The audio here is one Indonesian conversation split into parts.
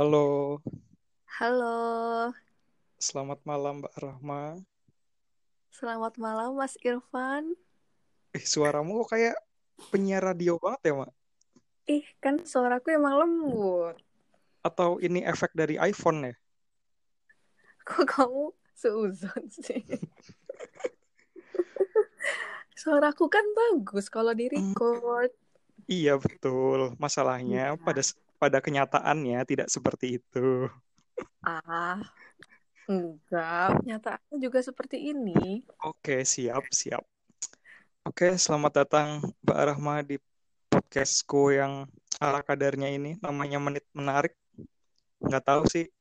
Halo, Halo, selamat malam Mbak Rahma. selamat malam Mas Irfan. Eh, suaramu kok kayak penyiar radio banget ya, Mak? Ih, kan suaraku emang lembut. Atau ini efek dari iPhone ya? Kok kamu seuzon sih? Suaraku kan bagus kalau di record. Iya, betul. Masalahnya Iya. pada pada kenyataannya tidak seperti itu. Ah, enggak. Nyataannya juga seperti ini. Oke, siap, siap. Oke, selamat datang Mbak Rahma di podcastku yang ala kadarnya ini. Namanya Menit Menarik. Nggak tahu sih.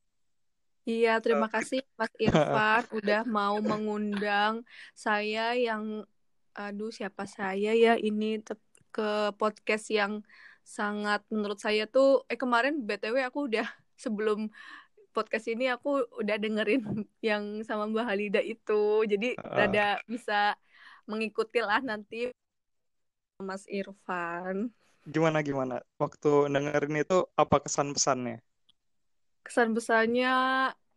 Iya, terima kasih Mas Irfan udah mau mengundang saya yang aduh siapa saya ya ini ke podcast yang sangat menurut saya tuh eh kemarin BTW aku udah sebelum podcast ini aku udah dengerin yang sama Mbak Halida itu. Jadi Ah. rada bisa mengikuti lah nanti Mas Irfan. Gimana, gimana? Waktu dengerin itu apa kesan-pesannya? kesan besarnya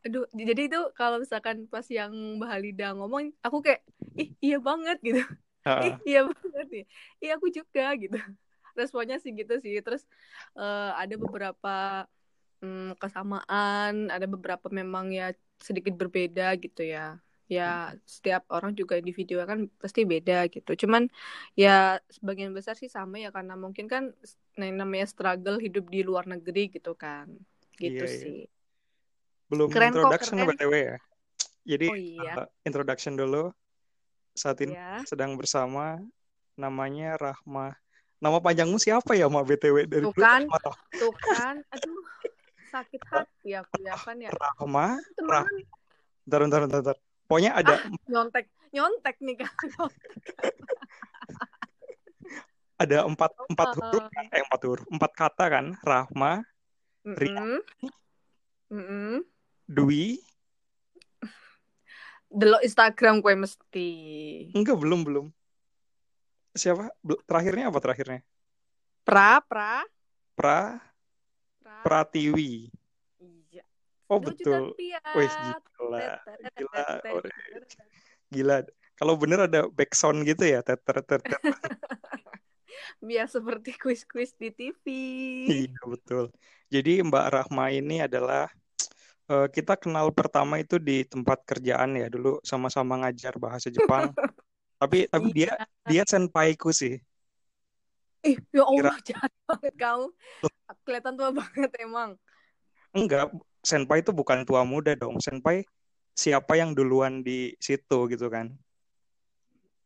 aduh jadi itu kalau misalkan pas yang Mbak Halida ngomong aku kayak ih iya banget gitu ih Ah, iya banget nih iya aku juga gitu responnya sih gitu sih terus eh, ada beberapa mm, kesamaan ada beberapa memang ya sedikit berbeda gitu ya ya setiap orang juga di video kan pasti beda gitu cuman ya sebagian besar sih sama ya karena mungkin kan yang namanya struggle hidup di luar negeri gitu kan gitu Iya, iya. sih Belum Keren kok, introduction keren. BTW ya. Jadi Oh iya. uh, introduction dulu. Saat ini Ya. sedang bersama namanya Rahma. Nama panjangmu siapa ya, Ma BTW dari Tuh kan. Tuh kan, aduh sakit hati aku ya kan ya. Rahma. Teman Bentar, bentar, bentar, bentar. Pokoknya ada nyontek, nyontek nih kan. ada empat empat Oh. huruf kan? eh empat huruf empat kata kan Rahma, Mm-mm. Mm-mm. Dwi, Delok Instagram gue mesti. enggak belum belum. Siapa? Terakhirnya apa terakhirnya? Pra, pra, Pra pra. Pratiwi. Iya. Oh betul. rupiah. Wih gila, gila, gila. Kalau bener ada back sound gitu ya, teter teter. Biar seperti kuis-kuis di TV. Iya betul. Jadi Mbak Rahma ini adalah eh, kita kenal pertama itu di tempat kerjaan ya dulu sama-sama ngajar bahasa Jepang. Tapi tapi dia dia senpaiku sih. Ih, ya Allah, jahat banget kamu. Kelihatan tua banget emang. Enggak, senpai itu bukan tua muda dong. Senpai siapa yang duluan di situ gitu kan.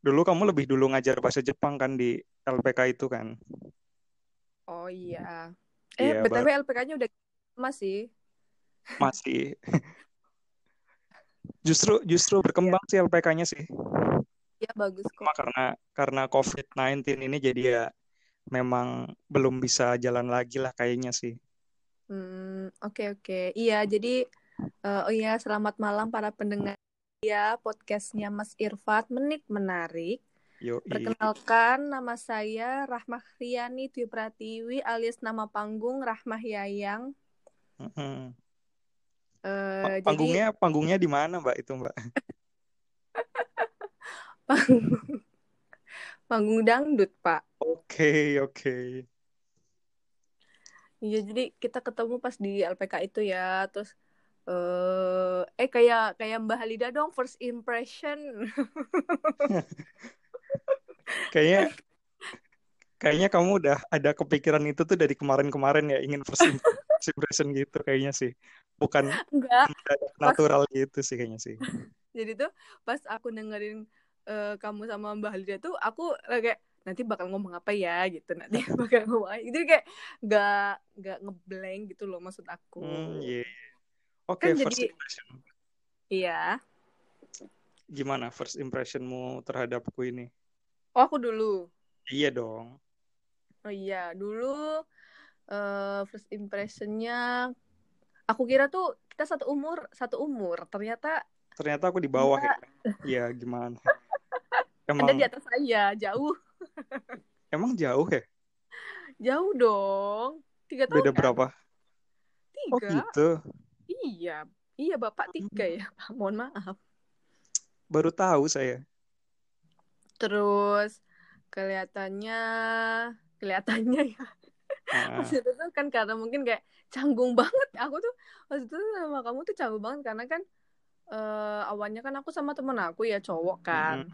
Dulu kamu lebih dulu ngajar bahasa Jepang kan di LPK itu kan. Oh iya. Eh, Iya, BTW LPK-nya udah masih. Masih. Justru justru berkembang sih LPK-nya sih. Ya bagus kok. karena karena COVID-19 ini jadi ya memang belum bisa jalan lagi lah kayaknya sih. Hmm, oke oke. Iya, jadi eh, oh iya, selamat malam para pendengar ya podcastnya Mas Irfat Menit Menarik. Yo, Perkenalkan nama saya Rahmah Riani Dwi Pratiwi alias nama panggung Rahmah Yayang. Eh, jadi Panggungnya panggungnya di mana Mbak itu Mbak? panggung, panggung dangdut, Pak. Oke, oke. Iya, jadi kita ketemu pas di LPK itu ya, terus eh eh kayak kayak Mbak Halida dong first impression. Kayaknya kayaknya kamu udah ada kepikiran itu tuh dari kemarin-kemarin ya ingin first impression gitu kayaknya sih. Bukan Enggak, natural gitu sih kayaknya sih. jadi tuh pas aku dengerin eh, kamu sama Mbak Halida tuh aku kayak nanti bakal ngomong apa ya gitu nanti bakal ngomong apa. Jadi kayak nggak nggak ngeblank gitu loh maksud aku. Hmm, iya. Oke, Kan first jadi- impression. Iya. Gimana first impressionmu terhadapku ini? Oh aku dulu. Iya dong. Oh iya dulu eh first impressionnya aku kira tuh kita satu umur satu umur ternyata Ternyata aku di bawah ya. Iya, gimana? Emang Anda di atas saya jauh emang jauh ya? jauh dong tiga tahun Beda kan? berapa? Oh tiga. gitu. Iya, iya bapak tiga ya. Mohon maaf. Baru tahu saya. Terus kelihatannya, kelihatannya ya. Ah, Maksud itu tuh kan karena mungkin kayak canggung banget. Aku tuh maksud itu sama kamu tuh canggung banget karena kan eh, awalnya kan aku sama temen aku ya cowok kan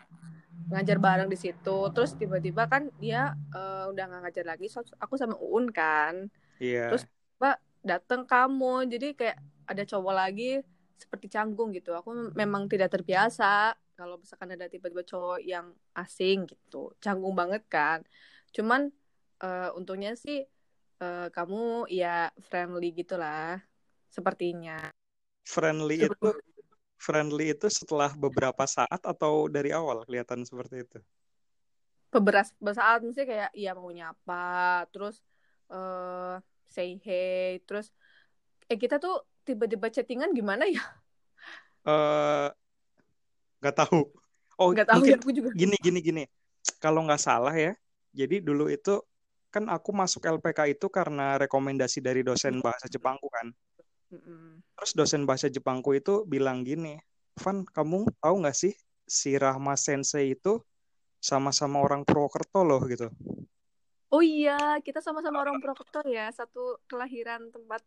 ngajar bareng di situ. Terus tiba-tiba kan dia eh, udah nggak ngajar lagi. So, aku sama Uun kan. Iya. Terus Mbak datang kamu. Jadi kayak ada cowok lagi seperti canggung gitu. Aku mem- memang tidak terbiasa kalau misalkan ada tiba-tiba cowok yang asing gitu. Canggung banget kan. Cuman eh, untungnya sih eh, kamu ya friendly gitulah sepertinya. Friendly itu Sebelum- friendly itu setelah beberapa saat atau dari awal kelihatan seperti itu? beberapa saat mesti kayak iya mau nyapa, terus eh say hey, terus eh kita tuh tiba-tiba chattingan gimana ya? Eh nggak tahu. Oh, Nggak tahu mungkin ya aku juga. gini gini gini. Kalau nggak salah ya. Jadi dulu itu kan aku masuk LPK itu karena rekomendasi dari dosen bahasa Jepangku kan. Mm-mm. Terus dosen bahasa Jepangku itu bilang gini, Van, kamu tahu nggak sih si Rahma Sensei itu sama-sama orang Purwokerto loh gitu. Oh iya, kita sama-sama orang Purwokerto ya, satu kelahiran tempat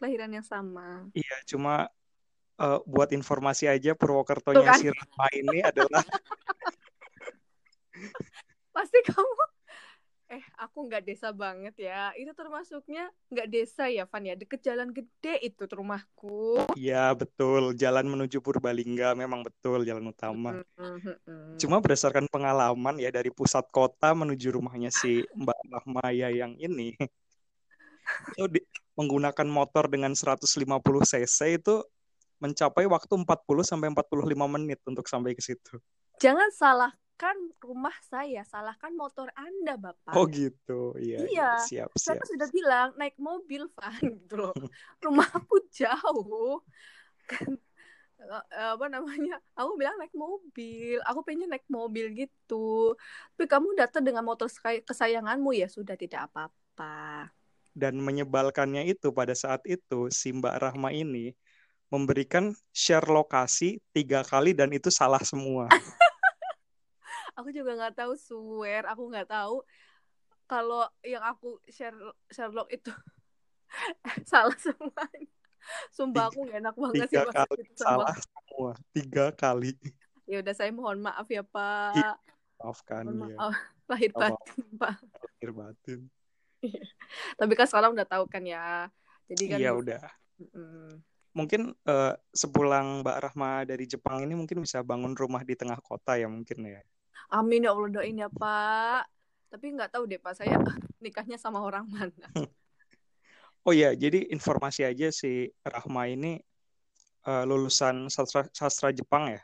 kelahiran yang sama. Iya, cuma eh, buat informasi aja Tuh Purwokertonya kan, si Rahma ini adalah pasti kamu eh aku nggak desa banget ya. Itu termasuknya nggak desa ya, Van ya. Deket jalan gede itu rumahku. ya betul jalan menuju Purbalingga memang betul jalan utama. Mm-mm. Cuma berdasarkan pengalaman ya dari pusat kota menuju rumahnya si Mbak Rahmaya yang ini itu di- menggunakan motor dengan 150 cc itu mencapai waktu 40 sampai 45 menit untuk sampai ke situ. Jangan salahkan rumah saya, salahkan motor Anda, Bapak. Oh gitu. Iya, iya. Siap, saya siap. kan sudah bilang naik mobil, Van, gitu loh. Rumahku jauh. Kan eh, apa namanya? Aku bilang naik mobil. Aku pengen naik mobil gitu. Tapi kamu datang dengan motor kesayanganmu ya sudah tidak apa-apa. Dan menyebalkannya itu pada saat itu si Mbak Rahma ini memberikan share lokasi tiga kali dan itu salah semua. Aku juga nggak tahu swear, aku nggak tahu kalau yang aku share Sherlock itu salah semuanya. Sumpah Tiga, aku nggak enak banget sih tiga maksud kali itu sama salah semua. Tiga kali. ya udah saya mohon maaf ya Pak Maafkan mohon ya. maaf lahir Apa batin Pak lahir batin. tapi kan sekarang udah tahu kan ya jadi kan Iya udah. mm, Mungkin eh, sepulang Mbak Rahma dari Jepang ini mungkin bisa bangun rumah di tengah kota ya mungkin ya. Amin ya Allah doain ya Pak. Tapi nggak tahu deh Pak saya nikahnya sama orang mana. Oh iya, jadi informasi aja si Rahma ini eh, lulusan sastra, sastra Jepang ya,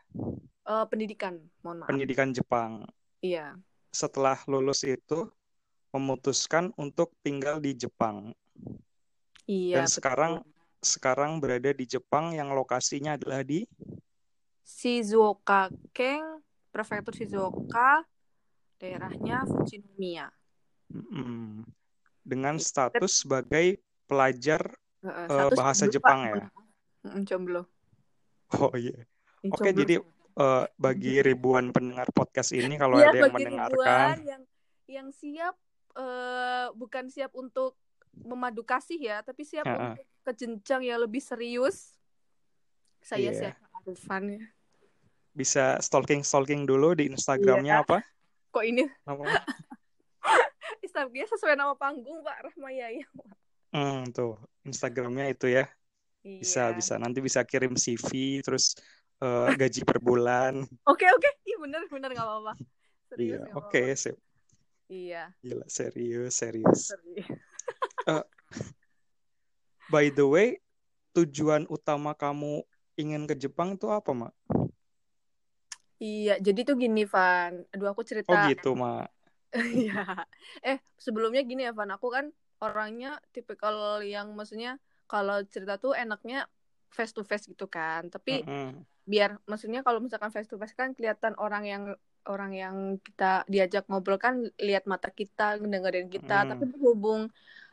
Eh, pendidikan mohon maaf. Pendidikan Jepang. iya. Setelah lulus itu memutuskan untuk tinggal di Jepang. Iya dan sekarang betul. sekarang berada di Jepang yang lokasinya adalah di? Shizuoka Keng prefektur Shizuoka daerahnya Fujinomiya dengan status sebagai pelajar satu bahasa jomblo Jepang ya. Mm, jomblo Oh iya. Ih, Oke, jomblo jadi eh, bagi ribuan pendengar podcast ini kalau Iya ada yang bagi mendengarkan, ribuan yang yang siap eh, bukan siap untuk memadu kasih ya, tapi siap ya, untuk ke jenjang yang lebih serius. Saya iya, siap Arfan ya. Bisa stalking-stalking dulu di Iya. Instagramnya apa? Kok ini Namanya? Instagramnya sesuai nama panggung Pak Rahmayaya. Hmm, tuh Instagramnya itu ya. Bisa, Iya. bisa. Nanti bisa kirim CV, terus eh, gaji per bulan. Oke oke, iya bener bener nggak apa-apa. Serius Iya, oke, apa-apa. sip. Iya. Gila, serius, serius. Serius. Eh, by the way, tujuan utama kamu ingin ke Jepang tuh apa, Mak? Iya, jadi tuh gini Van. Aduh aku Oh cerita gitu, Mak. Iya. Eh, sebelumnya gini ya, Van. Aku kan orangnya tipikal yang maksudnya kalau cerita tuh enaknya face to face gitu kan. Tapi Mm-mm. biar maksudnya kalau misalkan face to face kan kelihatan orang yang orang yang kita diajak ngobrol kan lihat mata kita, dengerin kita. Tapi Mm-mm. berhubung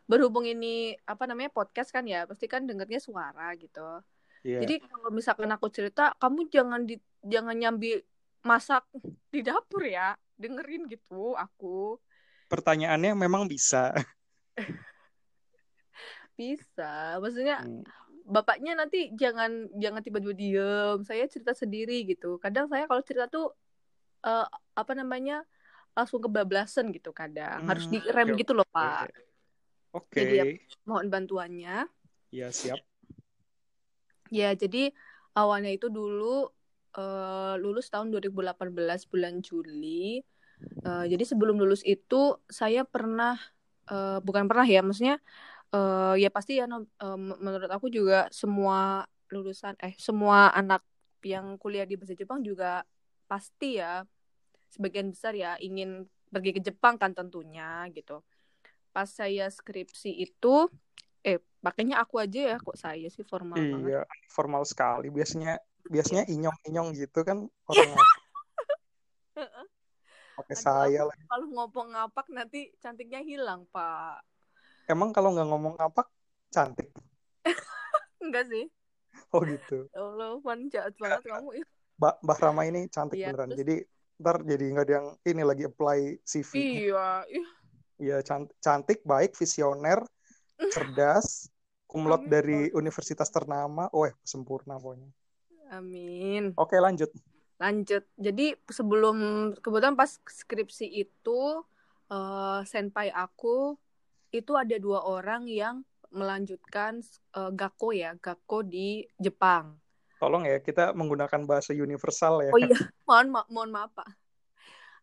berhubung ini apa namanya podcast kan ya pasti kan dengarnya suara gitu Iya. jadi kalau misalkan aku cerita kamu jangan di jangan nyambi masak di dapur ya dengerin gitu aku pertanyaannya memang bisa. bisa maksudnya Hmm. bapaknya nanti jangan jangan tiba-tiba diem saya cerita sendiri gitu kadang saya kalau cerita tuh eh, apa namanya langsung kebablasan gitu kadang harus Hmm, direm oke, gitu loh pak Oke. Jadi ya- mohon bantuannya Ya siap. ya jadi awalnya itu dulu eh, lulus tahun 2018 bulan Juli Eh, jadi sebelum lulus itu saya pernah eh, bukan pernah ya maksudnya eh, ya pasti ya no- eh, menurut aku juga semua lulusan eh semua anak yang kuliah di bahasa Jepang juga pasti ya sebagian besar ya ingin pergi ke Jepang kan tentunya gitu. Pas saya skripsi itu eh pakainya aku aja ya kok saya sih formal banget. Iya, formal sekali. Biasanya biasanya Iya. inyong-inyong gitu kan orang pakai Aduh, saya lagi. kalau ngomong ngapak nanti cantiknya hilang, Pak. Emang kalau nggak ngomong apa cantik? Enggak sih. Oh gitu. Ya Allah, man jahat banget kamu. ya. Mbak Mbak Rama ini cantik Iya, beneran. terus- Jadi ntar jadi nggak ada yang ini lagi apply CV. Iya, Iya can- cantik, baik, visioner, cerdas, kumlot dari universitas ternama. Oh, sempurna pokoknya. Amin. Oke lanjut. Lanjut. Jadi sebelum kebetulan pas skripsi itu eh, senpai aku itu ada dua orang yang melanjutkan eh, gakko ya, gakko di Jepang. Tolong ya kita menggunakan bahasa universal ya. Oh iya, mohon ma mohon maaf Pak.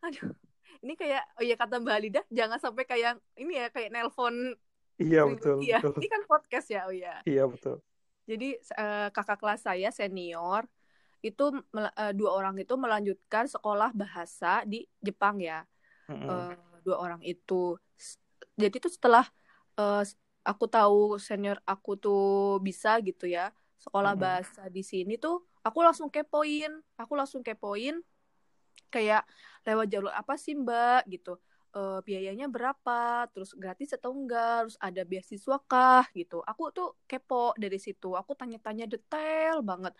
Aduh, ini kayak oh iya kata Mbak Alida, jangan sampai kayak ini ya kayak nelpon Iya betul ya. betul. Ini kan podcast ya, oh iya. Iya betul. Jadi eh, kakak kelas saya senior itu eh, dua orang itu melanjutkan sekolah bahasa di Jepang ya. Mm-mm. Eh, dua orang itu. Jadi itu setelah s- aku tahu senior aku tuh bisa gitu ya sekolah Mm-mm. bahasa di sini tuh aku langsung kepoin, aku langsung kepoin kayak lewat jalur apa sih Mbak gitu. Eh, biayanya berapa, terus gratis atau enggak, terus ada beasiswa kah gitu. Aku tuh kepo dari situ, aku tanya-tanya detail banget.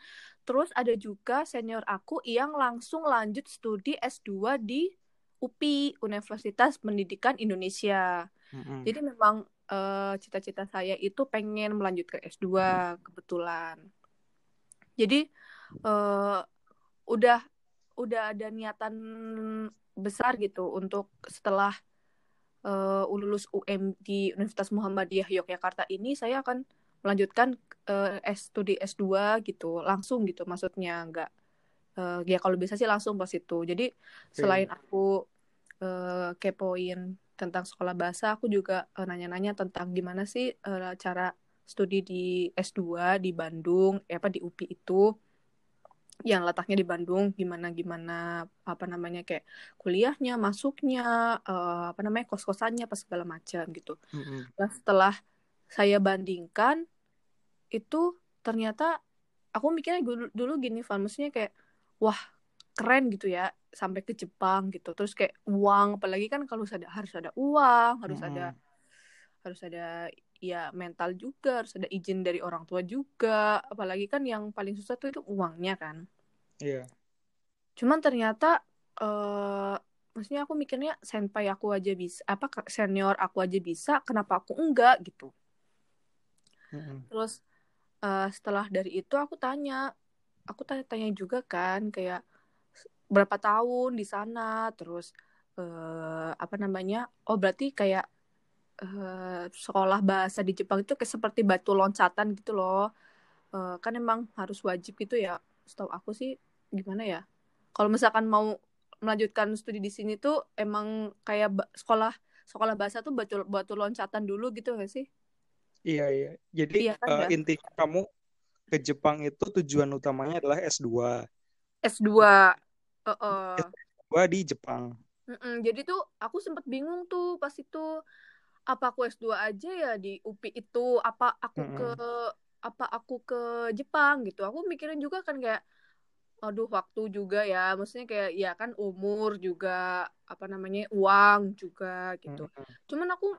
Terus ada juga senior aku yang langsung lanjut studi S2 di UPI, Universitas Pendidikan Indonesia. Mm-mm. Jadi memang eh, cita-cita saya itu pengen melanjutkan S2 kebetulan. Jadi eh, udah udah ada niatan besar gitu untuk setelah eh, lulus UM di Universitas Muhammadiyah Yogyakarta ini saya akan melanjutkan eh, S studi S2 gitu langsung gitu maksudnya. Nggak eh, ya kalau bisa sih langsung pas itu. Jadi selain aku eh, kepoin tentang sekolah bahasa aku juga eh, nanya-nanya tentang gimana sih eh, cara studi di S2 di Bandung eh, apa di UPI itu yang letaknya di Bandung gimana gimana apa namanya kayak kuliahnya masuknya eh, apa namanya kos-kosannya apa segala macam gitu Mm-mm. Nah, setelah saya bandingkan itu ternyata aku mikirnya dulu, dulu gini Van, maksudnya kayak wah keren gitu ya sampai ke Jepang gitu. Terus kayak uang apalagi kan kalau harus ada harus ada uang, harus Mm-mm. ada harus ada ya mental juga, harus ada izin dari orang tua juga. Apalagi kan yang paling susah tuh itu uangnya kan. Iya. Cuman ternyata eh maksudnya aku mikirnya senpai aku aja bisa, apa senior aku aja bisa, kenapa aku enggak gitu. Mm-mm. Terus eh, setelah dari itu aku tanya, aku tanya-tanya juga kan kayak berapa tahun di sana, terus eh, apa namanya? Oh berarti kayak eh, sekolah bahasa di Jepang itu kayak seperti batu loncatan gitu loh. Eh, kan emang harus wajib gitu ya. Setahu aku sih gimana ya? Kalau misalkan mau melanjutkan studi di sini tuh emang kayak sekolah sekolah bahasa tuh batu batu loncatan dulu gitu gak sih? Iya iya. Jadi Iya kan eh, ya? intinya kamu ke Jepang itu tujuan utamanya adalah S2. S2. Heeh. S2 di Jepang. Mm-mm, Jadi tuh aku sempet bingung tuh pas itu apa aku S2 aja ya di UPI itu apa aku ke Mm-mm. apa aku ke Jepang gitu. Aku mikirin juga kan kayak aduh waktu juga ya. Maksudnya kayak ya kan umur juga apa namanya uang juga gitu. Mm-mm. Cuman aku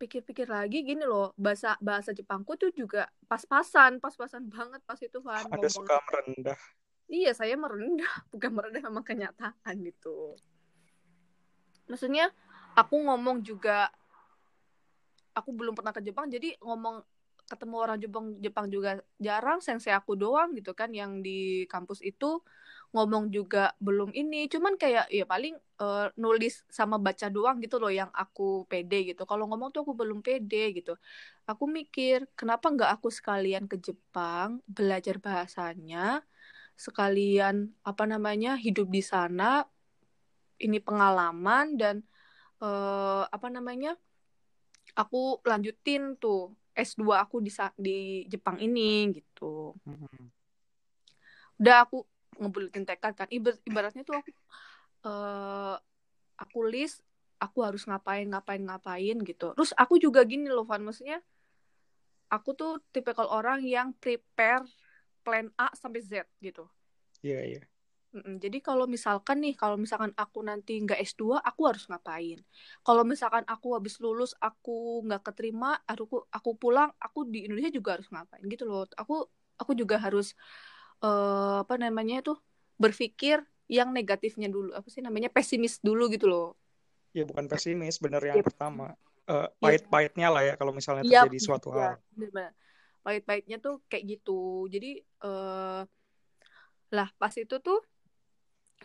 pikir-pikir lagi gini loh bahasa bahasa Jepangku tuh juga pas-pasan pas-pasan banget pas itu Van ada suka merendah iya saya merendah bukan merendah memang kenyataan gitu maksudnya aku ngomong juga aku belum pernah ke Jepang jadi ngomong ketemu orang Jepang Jepang juga jarang sensei aku doang gitu kan yang di kampus itu ngomong juga belum ini. Cuman kayak ya paling uh, nulis sama baca doang gitu loh yang aku pede gitu. Kalau ngomong tuh aku belum pede gitu. Aku mikir kenapa nggak aku sekalian ke Jepang belajar bahasanya sekalian apa namanya hidup di sana ini pengalaman dan uh, apa namanya aku lanjutin tuh S2 aku di di Jepang ini gitu. Mm-hmm. Udah aku ngebuletin tekad kan Ibar, ibaratnya tuh aku uh, aku list aku harus ngapain ngapain ngapain gitu. Terus aku juga gini loh Van maksudnya aku tuh tipikal orang yang prepare plan A sampai Z gitu. Iya, yeah, iya. Yeah. Jadi kalau misalkan nih, kalau misalkan aku nanti nggak S2, aku harus ngapain? Kalau misalkan aku habis lulus, aku nggak keterima, aku aku pulang, aku di Indonesia juga harus ngapain gitu loh. Aku aku juga harus uh, apa namanya itu berpikir yang negatifnya dulu, apa sih namanya pesimis dulu gitu loh. Ya bukan pesimis, bener yang yep. pertama. Uh, pahit-pahitnya lah ya kalau misalnya terjadi yep. suatu ya, hal. Pahit-pahitnya tuh kayak gitu. Jadi uh, lah pas itu tuh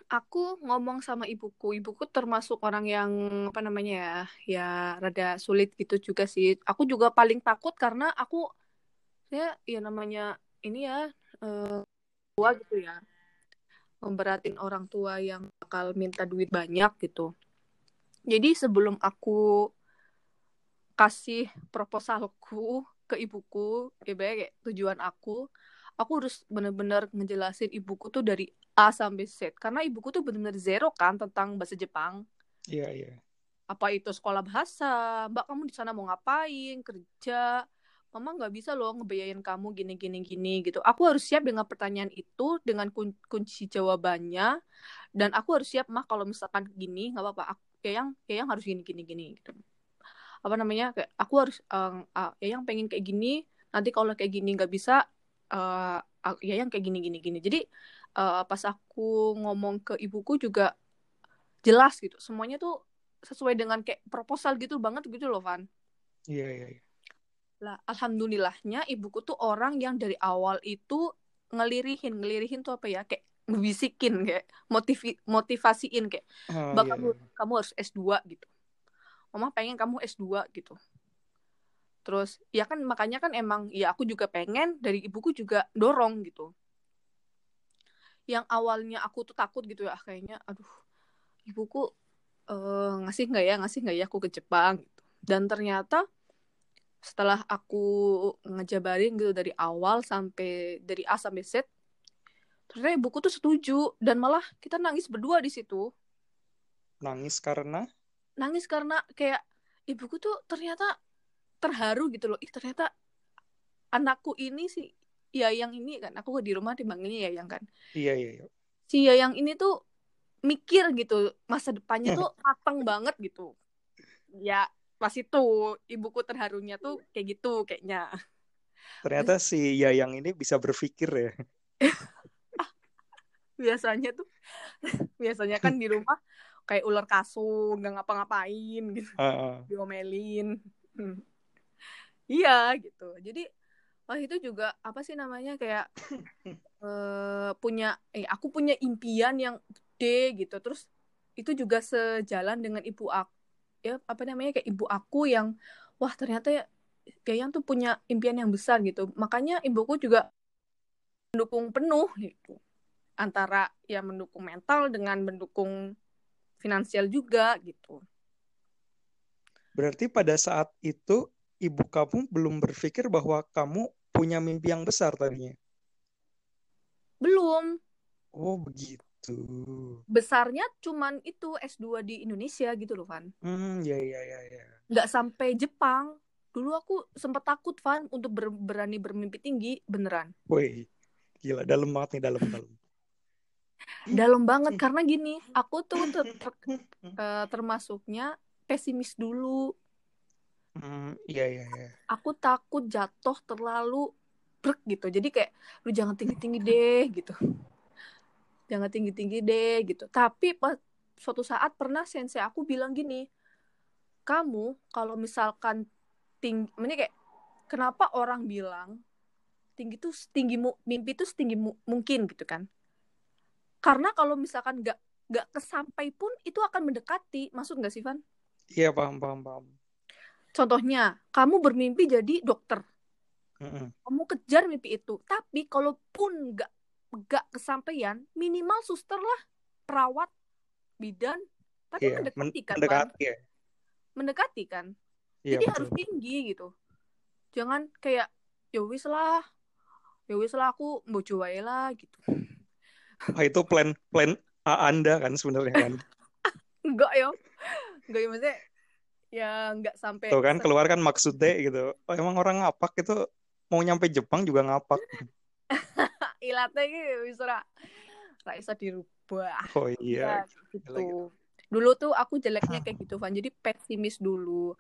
aku ngomong sama ibuku. Ibuku termasuk orang yang apa namanya ya, ya rada sulit gitu juga sih. Aku juga paling takut karena aku ya ya namanya ini ya uh, tua gitu ya. Memberatin orang tua yang bakal minta duit banyak gitu. Jadi sebelum aku kasih proposalku ke ibuku, ya kayak tujuan aku, aku harus bener-bener ngejelasin ibuku tuh dari A sampai Z karena ibuku tuh benar-benar zero kan tentang bahasa Jepang. Iya yeah, iya. Yeah. Apa itu sekolah bahasa? Mbak kamu di sana mau ngapain? Kerja? Mama nggak bisa loh ngebayain kamu gini gini gini gitu. Aku harus siap dengan pertanyaan itu dengan kun kunci jawabannya dan aku harus siap mah kalau misalkan gini nggak apa-apa. Ya yang ya yang harus gini gini gini gitu. Apa namanya? Kayak aku harus um, uh, ya yang pengen kayak gini. Nanti kalau kayak gini nggak bisa uh, ya yang kayak gini gini gini. Jadi uh, pas aku ngomong ke ibuku juga jelas gitu. Semuanya tuh sesuai dengan kayak proposal gitu banget gitu loh Van. Iya iya iya. Lah alhamdulillahnya ibuku tuh orang yang dari awal itu ngelirihin ngelirihin tuh apa ya kayak ngebisikin kayak motivi motivasiin kayak oh, bak iya, kamu iya. kamu harus S2 gitu. Mama pengen kamu S2 gitu. Terus ya kan makanya kan emang ya aku juga pengen dari ibuku juga dorong gitu yang awalnya aku tuh takut gitu ya kayaknya aduh ibuku uh, ngasih nggak ya ngasih nggak ya aku ke Jepang? Gitu. Dan ternyata setelah aku ngejabarin gitu dari awal sampai dari A sampai Z ternyata ibuku tuh setuju dan malah kita nangis berdua di situ. Nangis karena? Nangis karena kayak ibuku tuh ternyata terharu gitu loh. Ih ternyata anakku ini sih ya yang ini kan. Aku di rumah dipanggilnya ya yang kan. Iya iya, iya. si ya yang ini tuh mikir gitu masa depannya tuh matang banget gitu. Ya pas itu ibuku terharunya tuh kayak gitu kayaknya. Ternyata si ya yang ini bisa berpikir ya. Biasanya tuh biasanya kan di rumah kayak ular kasur nggak ngapa-ngapain gitu. Uh, uh. diomelin. Hmm. iya gitu. Jadi oh itu juga apa sih namanya kayak uh, punya eh aku punya impian yang gede gitu. Terus itu juga sejalan dengan ibu aku ya apa namanya kayak ibu aku yang wah ternyata ya yang tuh punya impian yang besar gitu. Makanya ibuku juga mendukung penuh gitu. Antara ya mendukung mental dengan mendukung finansial juga gitu. Berarti pada saat itu ibu kamu belum berpikir bahwa kamu punya mimpi yang besar tadinya? Belum. Oh, begitu. Besarnya cuman itu S2 di Indonesia gitu loh, Van. Hmm, ya ya ya ya. Nggak sampai Jepang. Dulu aku sempat takut, Van, untuk ber berani bermimpi tinggi, beneran. Woi, gila, dalam banget nih, dalam dalam. dalam banget karena gini, aku tuh ter ter uh, termasuknya pesimis dulu Hmm, iya iya iya. Aku takut jatuh terlalu brek gitu. Jadi kayak lu jangan tinggi-tinggi deh gitu. Jangan tinggi-tinggi deh gitu. Tapi pas suatu saat pernah sensei aku bilang gini, kamu kalau misalkan tinggi, ini kayak kenapa orang bilang tinggi tuh tinggi mimpi tuh setinggi mu, mungkin gitu kan? Karena kalau misalkan nggak nggak kesampai pun itu akan mendekati, masuk nggak sih Van? Iya paham paham paham. Contohnya, kamu bermimpi jadi dokter. Mm-mm. Kamu kejar mimpi itu. Tapi kalaupun nggak nggak kesampaian, minimal suster lah, perawat, bidan. Tapi Iya, men- mendekati kan, mendekati ya. Mendekati kan. Iya Jadi betul. harus tinggi gitu. Jangan kayak ya wis lah. Ya wis lah aku mau coba lah gitu. Wah, itu plan plan A Anda kan sebenarnya kan. Enggak ya. Enggak ya maksudnya ya enggak sampai Tuh kan keluar kan maksudnya gitu. Oh, emang orang ngapak itu mau nyampe Jepang juga ngapak. ilatnya gitu bisa ra bisa dirubah. Oh iya. Ya, gitu. Dulu tuh aku jeleknya kayak gitu, Van. Jadi pesimis dulu.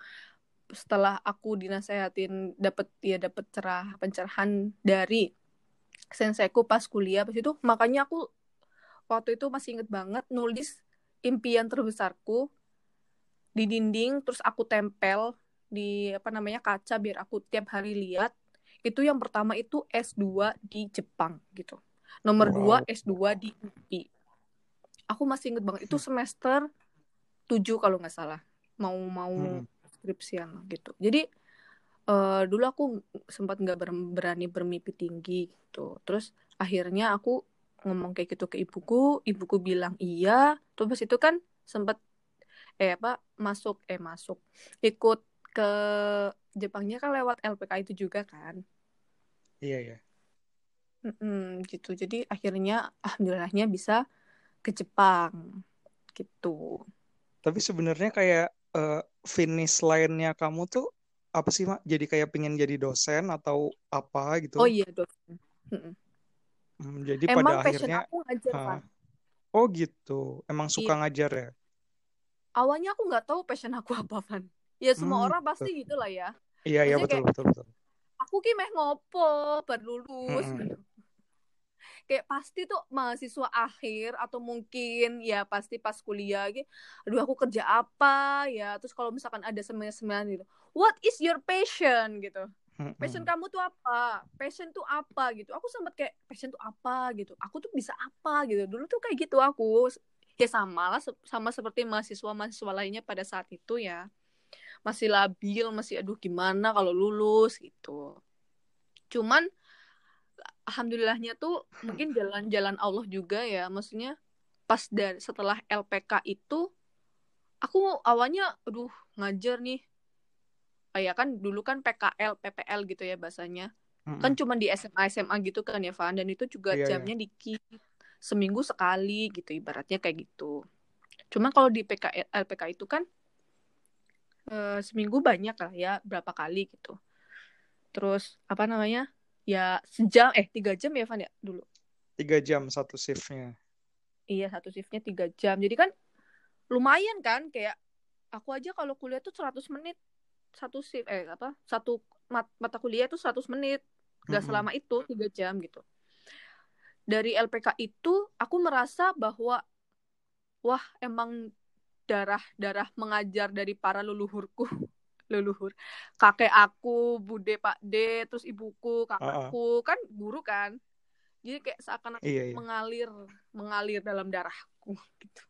Setelah aku dinasehatin dapat ya dapat cerah pencerahan dari senseiku pas kuliah pas itu makanya aku waktu itu masih inget banget nulis impian terbesarku di dinding terus aku tempel di apa namanya kaca biar aku tiap hari lihat. Itu yang pertama itu S2 di Jepang gitu. Nomor dua Wow. S2 di UI aku masih inget banget itu semester 7 kalau nggak salah. Mau mau Hmm. skripsian gitu. Jadi eh, dulu aku sempat nggak ber- berani bermimpi tinggi gitu. Terus akhirnya aku ngomong kayak gitu ke ibuku ibuku bilang iya. Terus itu kan sempat eh apa masuk eh masuk ikut ke Jepangnya kan lewat LPK itu juga kan Iya iya. Mm-mm, gitu jadi akhirnya alhamdulillahnya bisa ke Jepang gitu Tapi sebenarnya kayak eh, finish line-nya kamu tuh apa sih, Mak? Jadi kayak pengen jadi dosen atau apa gitu? oh iya dosen Mm-mm. Hmm, jadi emang pada passion akhirnya, aku ngajar kan oh gitu. Emang suka iya ngajar ya? Awalnya aku nggak tahu passion aku apa kan ya semua Hmm, orang betul. pasti gitu lah ya. Iya iya betul kayak betul betul. aku ki meh ngopo baru lulus Mm-mm. gitu. kayak pasti tuh mahasiswa akhir atau mungkin ya pasti pas kuliah gitu aduh aku kerja apa ya? Terus kalau misalkan ada seminar-seminar gitu what is your passion? gitu. Passion Mm-mm. kamu tuh apa? Passion tuh apa? gitu. Aku sempat kayak passion tuh apa? gitu. Aku tuh bisa apa? gitu. Dulu tuh kayak gitu aku ya sama lah sama seperti mahasiswa mahasiswa lainnya pada saat itu ya. Masih labil masih aduh gimana kalau lulus? gitu. Cuman alhamdulillahnya tuh mungkin jalan-jalan Allah juga ya. Maksudnya pas dari setelah LPK itu aku awalnya aduh ngajar nih. Kayak kan dulu kan PKL PPL gitu ya bahasanya. Kan Mm-mm. cuma di SMA SMA gitu kan ya Van. Dan itu juga Iya iya. jamnya dikit seminggu sekali gitu ibaratnya kayak gitu. Cuma kalau di PK LPK itu kan eh, seminggu banyak lah ya berapa kali gitu. Terus apa namanya ya sejam eh tiga jam ya Van ya dulu? Tiga jam satu shiftnya. iya satu shiftnya tiga jam. Jadi kan lumayan kan kayak aku aja kalau kuliah tuh 100 menit satu shift eh apa satu mat- mata kuliah tuh 100 menit. Gak selama itu tiga jam gitu dari LPK itu aku merasa bahwa wah emang darah darah mengajar dari para leluhurku leluhur. Kakek aku bude pak D terus ibuku Ah, ah. kakakku kan guru kan? Jadi kayak seakan Iya iya. mengalir mengalir dalam darahku gitu.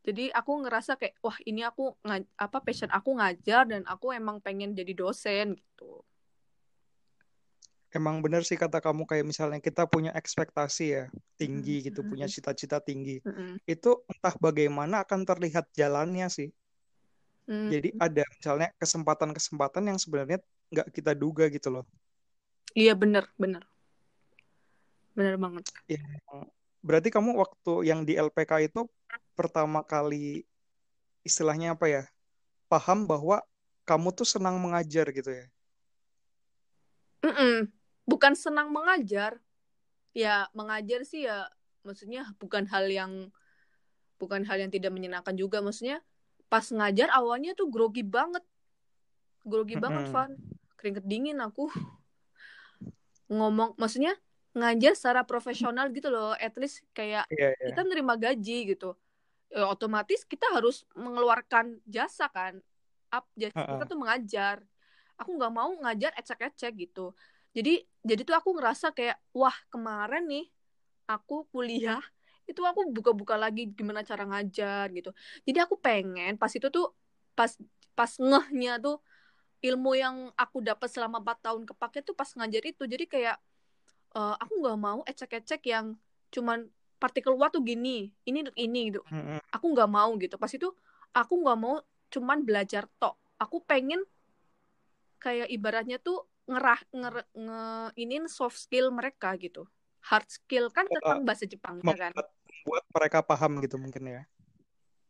Jadi aku ngerasa kayak wah ini aku apa passion aku ngajar dan aku emang pengen jadi dosen gitu Emang bener sih kata kamu kayak misalnya kita punya ekspektasi ya tinggi gitu, punya Mm-mm. cita-cita tinggi. Mm-mm. Itu entah bagaimana akan terlihat jalannya sih. Mm. Jadi ada misalnya kesempatan-kesempatan yang sebenarnya nggak kita duga gitu loh. iya bener bener bener banget Yang berarti kamu waktu yang di LPK itu pertama kali istilahnya apa ya? Paham bahwa kamu tuh senang mengajar gitu ya. Mm-mm. Bukan senang mengajar. Ya mengajar sih ya maksudnya bukan hal yang bukan hal yang tidak menyenangkan juga. Maksudnya pas ngajar awalnya tuh grogi banget. Grogi banget. Van. Keringet dingin aku. Ngomong maksudnya ngajar secara profesional gitu loh. At least kayak Iya, iya. kita nerima gaji gitu. Ya, otomatis kita harus mengeluarkan jasa kan. Up jasa kita Ha-ha. tuh mengajar. Aku nggak mau ngajar ecek-ecek gitu. Jadi jadi tuh aku ngerasa kayak wah kemarin nih aku kuliah itu aku buka-buka lagi gimana cara ngajar gitu. Jadi aku pengen pas itu tuh pas pas ngehnya tuh ilmu yang aku dapat selama 4 tahun kepake tuh pas ngajar itu. Jadi kayak eh, aku nggak mau ecek-ecek yang cuman partikel watt tuh gini ini ini gitu. Aku nggak mau gitu. Pas itu aku nggak mau cuman belajar tok. Aku pengen kayak ibaratnya tuh ngerah nger, nge inin soft skill mereka gitu. Hard skill kan Uh, tentang bahasa Jepang ya kan? membuat mereka paham gitu mungkin ya.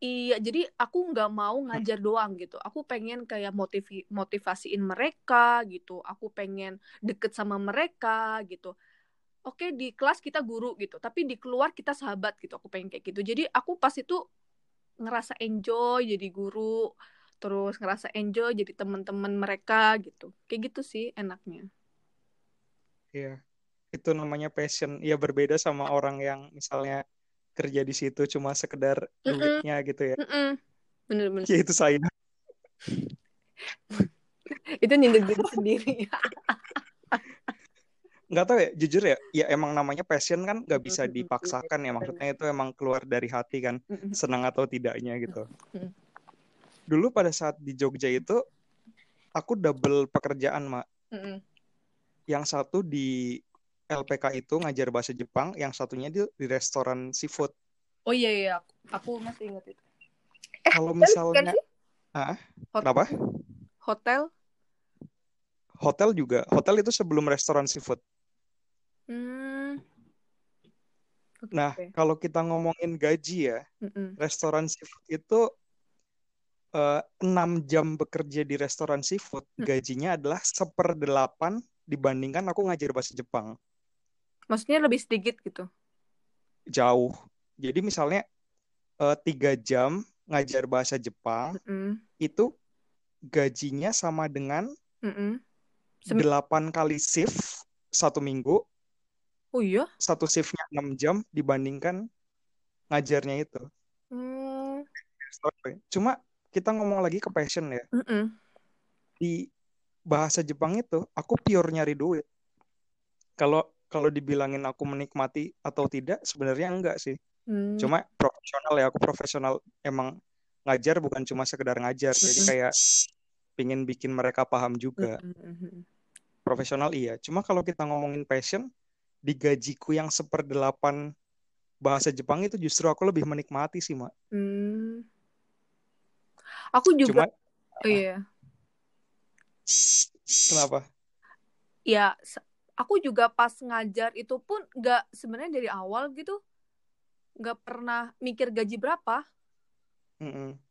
iya jadi aku nggak mau ngajar doang gitu. Aku pengen kayak motivi motivasiin mereka gitu. Aku pengen deket sama mereka gitu. Oke di kelas kita guru gitu tapi di keluar kita sahabat gitu. Aku pengen kayak gitu. Jadi aku pas itu ngerasa enjoy jadi guru terus ngerasa enjoy jadi teman-teman mereka gitu kayak gitu sih enaknya Iya. Itu namanya passion. Ya berbeda sama orang yang misalnya kerja di situ cuma sekedar Mm-mm. duitnya gitu ya. Mm-mm. bener-bener Ya itu saya. itu nyindir diri sendiri Nggak tahu ya, jujur ya, ya emang namanya passion kan nggak bisa dipaksakan ya. Maksudnya itu emang keluar dari hati kan, senang atau tidaknya gitu. Mm. Dulu pada saat di Jogja itu, aku double pekerjaan, Mak. Mm-mm. Yang satu di LPK itu ngajar bahasa Jepang, yang satunya di, di restoran seafood. oh iya iya aku, aku masih ingat itu Kalau Hotel bukan misalnya? Ah, Hotel. kenapa? hotel Hotel juga. Hotel itu sebelum restoran seafood. hmm. Oke, Nah, kalau kita ngomongin gaji ya, Mm-mm. restoran seafood itu eh, 6 jam bekerja di restoran seafood, Hmm. gajinya adalah seperdelapan dibandingkan aku ngajar bahasa Jepang. maksudnya lebih sedikit gitu Jauh. Jadi misalnya eh, tiga jam ngajar bahasa Jepang, Mm-mm. itu gajinya sama dengan Mm-mm. Semi- 8 kali shift satu minggu, oh iya satu shiftnya 6 jam dibandingkan ngajarnya itu. Hmm. Cuma kita ngomong lagi ke passion ya. Mm-mm. Di bahasa Jepang itu aku pure nyari duit. Kalau kalau dibilangin aku menikmati atau tidak, sebenarnya enggak sih. Hmm. Cuma profesional ya, aku profesional emang ngajar bukan cuma sekedar ngajar. Jadi Mm-mm. kayak pingin bikin mereka paham juga. Mm-mm. Profesional iya. Cuma kalau kita ngomongin passion, di gajiku yang seperdelapan bahasa Jepang itu justru aku lebih menikmati sih, Mak. Hmm. Aku juga, Cuma oh iya, kenapa? ya, aku juga pas ngajar itu pun nggak sebenarnya dari awal gitu, nggak pernah mikir gaji berapa. Mm-mm.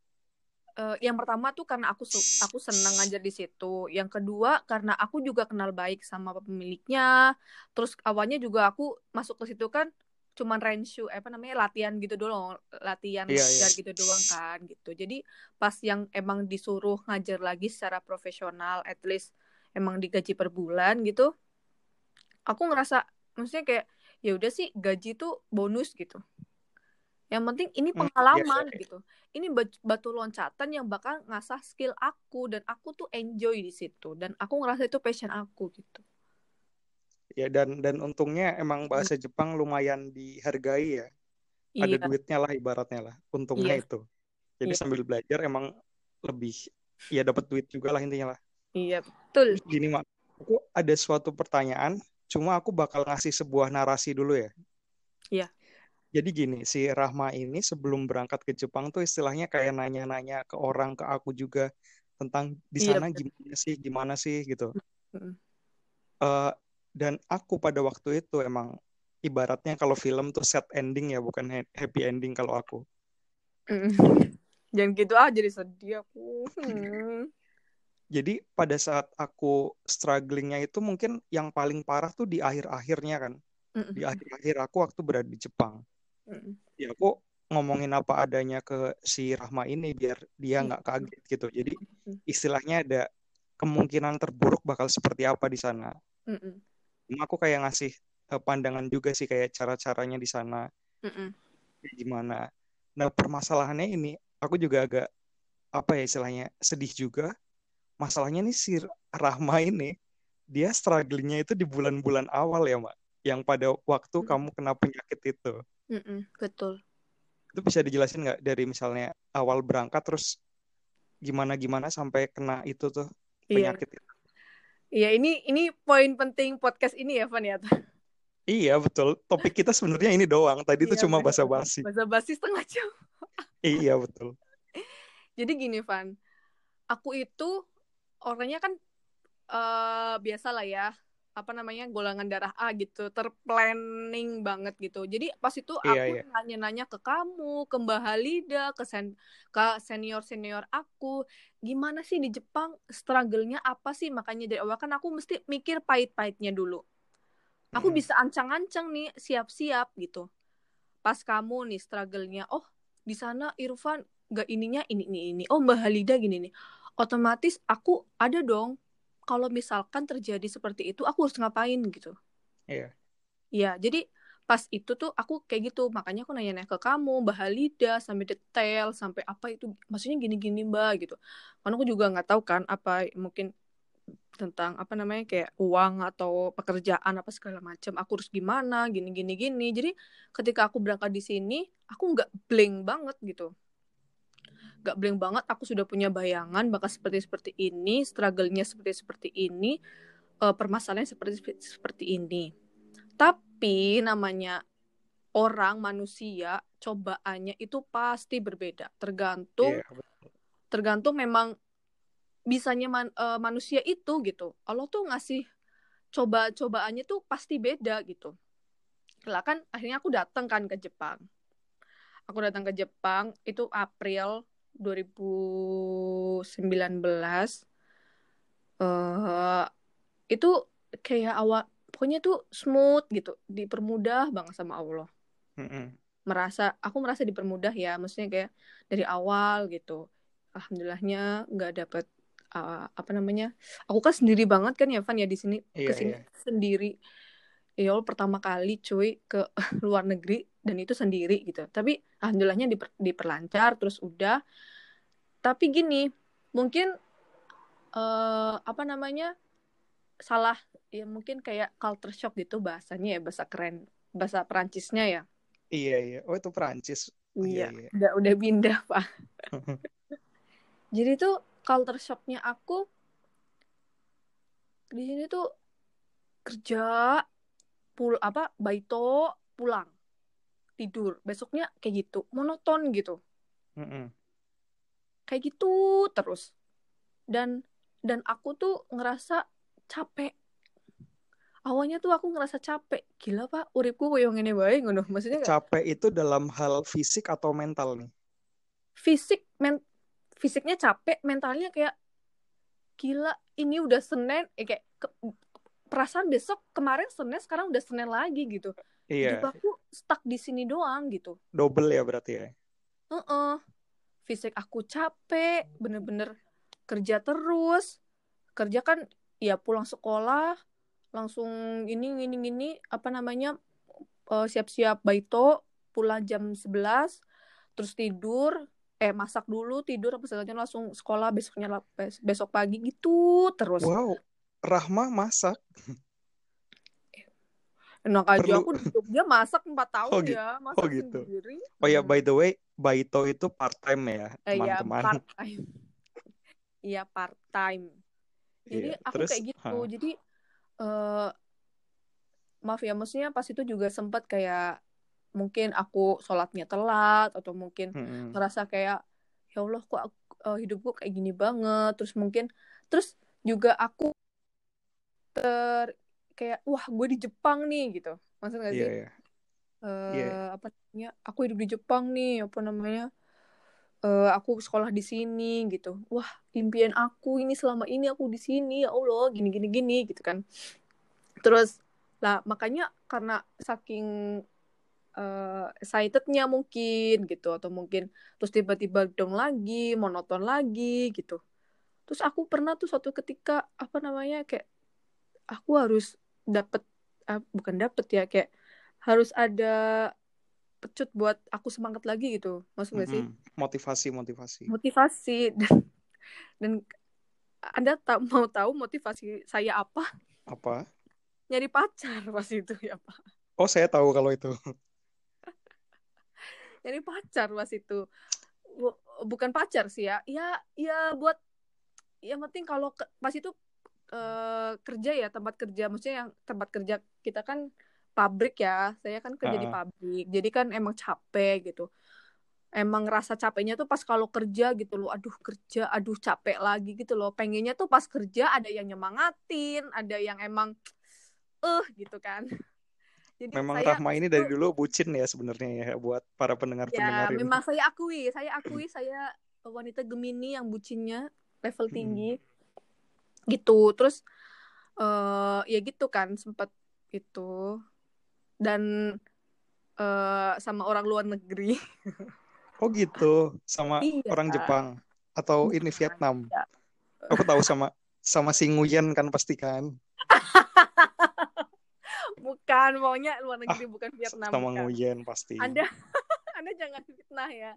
Eh, yang pertama tuh karena aku aku senang ngajar di situ. Yang kedua karena aku juga kenal baik sama pemiliknya. Terus awalnya juga aku masuk ke situ kan cuman renshu apa namanya latihan gitu doang, latihan Iya, ngajar iya. gitu doang kan gitu. Jadi pas yang emang disuruh ngajar lagi secara profesional, at least emang digaji per bulan gitu, aku ngerasa maksudnya kayak ya udah sih gaji tuh bonus gitu. Yang penting ini Hmm, iya, pengalaman iya, iya. gitu. Ini bat- batu loncatan yang bakal ngasah skill aku dan aku tuh enjoy di situ dan aku ngerasa itu passion aku gitu. Ya dan dan untungnya emang bahasa Jepang lumayan dihargai ya. Ada Iya, duitnya lah ibaratnya lah. Untungnya iya, itu. Jadi iya, sambil belajar emang lebih ya dapat duit juga lah intinya lah. iya, betul. Terus gini Mak, aku ada suatu pertanyaan, cuma aku bakal ngasih sebuah narasi dulu ya. Iya. Jadi gini, si Rahma ini sebelum berangkat ke Jepang tuh istilahnya kayak nanya-nanya ke orang, ke aku juga tentang di Iya, sana betul. gimana sih, gimana sih gitu. Mm-mm. Dan aku pada waktu itu emang ibaratnya kalau film tuh sad ending ya, bukan ha- happy ending kalau aku. Mm-mm. Jangan gitu ah jadi sedih aku. Hmm. Jadi pada saat aku strugglingnya itu mungkin yang paling parah tuh di akhir-akhirnya kan. Di akhir-akhir aku waktu berada di Jepang. Ya aku ngomongin apa adanya ke si Rahma ini biar dia Mm. nggak kaget gitu. Jadi Mm. istilahnya ada kemungkinan terburuk bakal seperti apa di sana. Cuma aku kayak ngasih uh, pandangan juga sih kayak cara-caranya di sana Mm-mm. gimana. Nah permasalahannya ini aku juga agak apa ya istilahnya sedih juga. Masalahnya nih si Rahma ini dia strugglingnya itu di bulan-bulan awal ya Mbak. Yang pada waktu Mm. kamu kena penyakit itu. Mm-mm. Betul. Itu bisa dijelasin nggak dari misalnya awal berangkat terus gimana-gimana sampai kena itu tuh Iya. penyakit itu. Iya, ini ini poin penting podcast ini ya, Van ya. Iya betul. Topik kita sebenarnya ini doang. Tadi itu Iya, cuma bener. basa-basi. Bahasa basi setengah jam. Iya betul. Jadi gini, Van. Aku itu orangnya kan eh biasa lah ya. Apa namanya? golongan darah A gitu, terplanning banget gitu. Jadi pas itu Iya, aku iya. nanya-nanya ke kamu, ke Mbak Halida, ke sen ke senior-senior aku, gimana sih di Jepang struggle-nya apa sih? Makanya dari awal kan aku mesti mikir pahit-pahitnya dulu. Aku Mm-mm. bisa ancang-ancang nih, siap-siap gitu. Pas kamu nih struggle-nya, oh di sana Irfan gak ininya ini ini ini. Oh Mbak Halida gini nih. Otomatis aku ada dong. Kalau misalkan terjadi seperti itu, aku harus ngapain gitu. Iya. Ya, jadi pas itu tuh aku kayak gitu. Makanya aku nanya-nanya ke kamu, Mbak Halida, sampai detail, sampai apa itu. Maksudnya gini-gini Mbak gitu. Karena aku juga nggak tahu kan apa mungkin tentang apa namanya kayak uang atau pekerjaan apa segala macam. Aku harus gimana, gini-gini gini. Jadi ketika aku berangkat di sini, aku nggak blank banget gitu. Nggak blank banget. Aku sudah punya bayangan bakal seperti seperti ini, struggle-nya seperti seperti ini, eh, permasalahan seperti seperti ini. Tapi namanya orang manusia cobaannya itu pasti berbeda tergantung Iya, betul. tergantung memang bisanya man- eh, manusia itu gitu Allah tuh ngasih coba cobaannya tuh pasti beda gitu lah kan akhirnya aku datang kan ke Jepang aku datang ke Jepang itu April 2019 eh itu kayak awal pokoknya tuh smooth gitu dipermudah banget sama Allah Mm-mm. merasa aku merasa dipermudah ya maksudnya kayak dari awal gitu alhamdulillahnya nggak dapet uh, apa namanya aku kan sendiri banget kan ya Van ya di sini Iya, ke sini iya. sendiri ya Allah pertama kali cuy ke luar negeri dan itu sendiri gitu tapi alhamdulillahnya diper- diperlancar terus udah tapi gini mungkin eh apa namanya salah ya mungkin kayak culture shock gitu bahasanya ya bahasa keren bahasa Perancisnya ya Iya, iya. Oh, itu Perancis. Oh, iya, iya. udah udah pindah pak jadi tuh culture shocknya aku di sini tuh kerja pul apa baito pulang. Tidur. Besoknya kayak gitu. Monoton gitu. Mm-mm. kayak gitu terus. Dan dan aku tuh ngerasa capek. Awalnya tuh aku ngerasa capek. Gila pak. Uripku koyo ngene bae ngono. Maksudnya kayak Capek itu dalam hal fisik atau mental nih? fisik men fisiknya capek mentalnya kayak gila ini udah senin. Eh kayak ke- perasaan besok kemarin senin sekarang udah senin lagi gitu. Hidup Iya, aku stuck di sini doang gitu. Double ya berarti ya. Heeh. fisik aku capek bener-bener kerja terus. Kerja kan ya pulang sekolah langsung ini gini gini apa namanya eh, siap-siap baito pulang jam 11 terus tidur eh masak dulu tidur apa segala langsung sekolah besoknya besok pagi gitu terus. Wow, Rahma masak. enak aja Perlu- aku di Jogja masak 4 tahun Oh, gitu. ya masak Oh, gitu. sendiri Oh ya, Hmm. by the way, Baito itu part time ya, Eh, ya teman-teman. part time iya part time jadi Iya, aku terus, kayak gitu ha. jadi eh maaf ya maksudnya pas itu juga sempat kayak mungkin aku sholatnya telat atau mungkin Mm-mm. ngerasa kayak ya Allah kok aku, eh, hidupku kayak gini banget terus mungkin terus juga aku ter kayak wah gue di Jepang nih gitu. Maksud gak Iya, sih? iya. eh Iya. apa namanya aku hidup di Jepang nih apa namanya eh aku sekolah di sini gitu. Wah impian aku ini selama ini aku di sini ya Allah gini gini gini gitu kan. Terus lah makanya karena saking eh excitednya mungkin gitu atau mungkin terus tiba-tiba dong lagi monoton lagi gitu. Terus aku pernah tuh suatu ketika apa namanya kayak aku harus dapet ah, bukan dapet ya kayak harus ada pecut buat aku semangat lagi gitu maksud gak sih. Motivasi, motivasi. motivasi dan dan anda tak mau tahu motivasi saya apa Apa? nyari pacar pas itu ya pak Oh, saya tahu kalau itu. nyari pacar pas itu Bu- bukan pacar sih ya ya ya buat yang penting kalau ke- pas itu eh, kerja ya tempat kerja. Maksudnya yang tempat kerja kita kan pabrik ya. Saya kan kerja di Ah. pabrik. Jadi kan emang capek gitu. Emang rasa capeknya tuh pas kalau kerja gitu loh. Aduh kerja aduh capek lagi gitu loh. Pengennya tuh pas kerja ada yang nyemangatin ada yang emang eh gitu kan. Jadi Memang saya Rahma ini dari dulu bucin ya sebenarnya ya buat para pendengar-pendengar Ya, ini. memang saya akui, saya akui saya wanita Gemini yang bucinnya level Hmm. Gitu. Terus eh ya gitu kan sempat itu dan eh sama orang luar negeri. Oh gitu, sama Iya. orang Jepang atau ini Bukan, Vietnam. ya. Aku tahu sama sama si Nguyen kan pasti kan. Bukan, maunya luar negeri bukan Vietnam. Ah, Sama bukan. Nguyen pasti. Anda Anda jangan fitnah ya.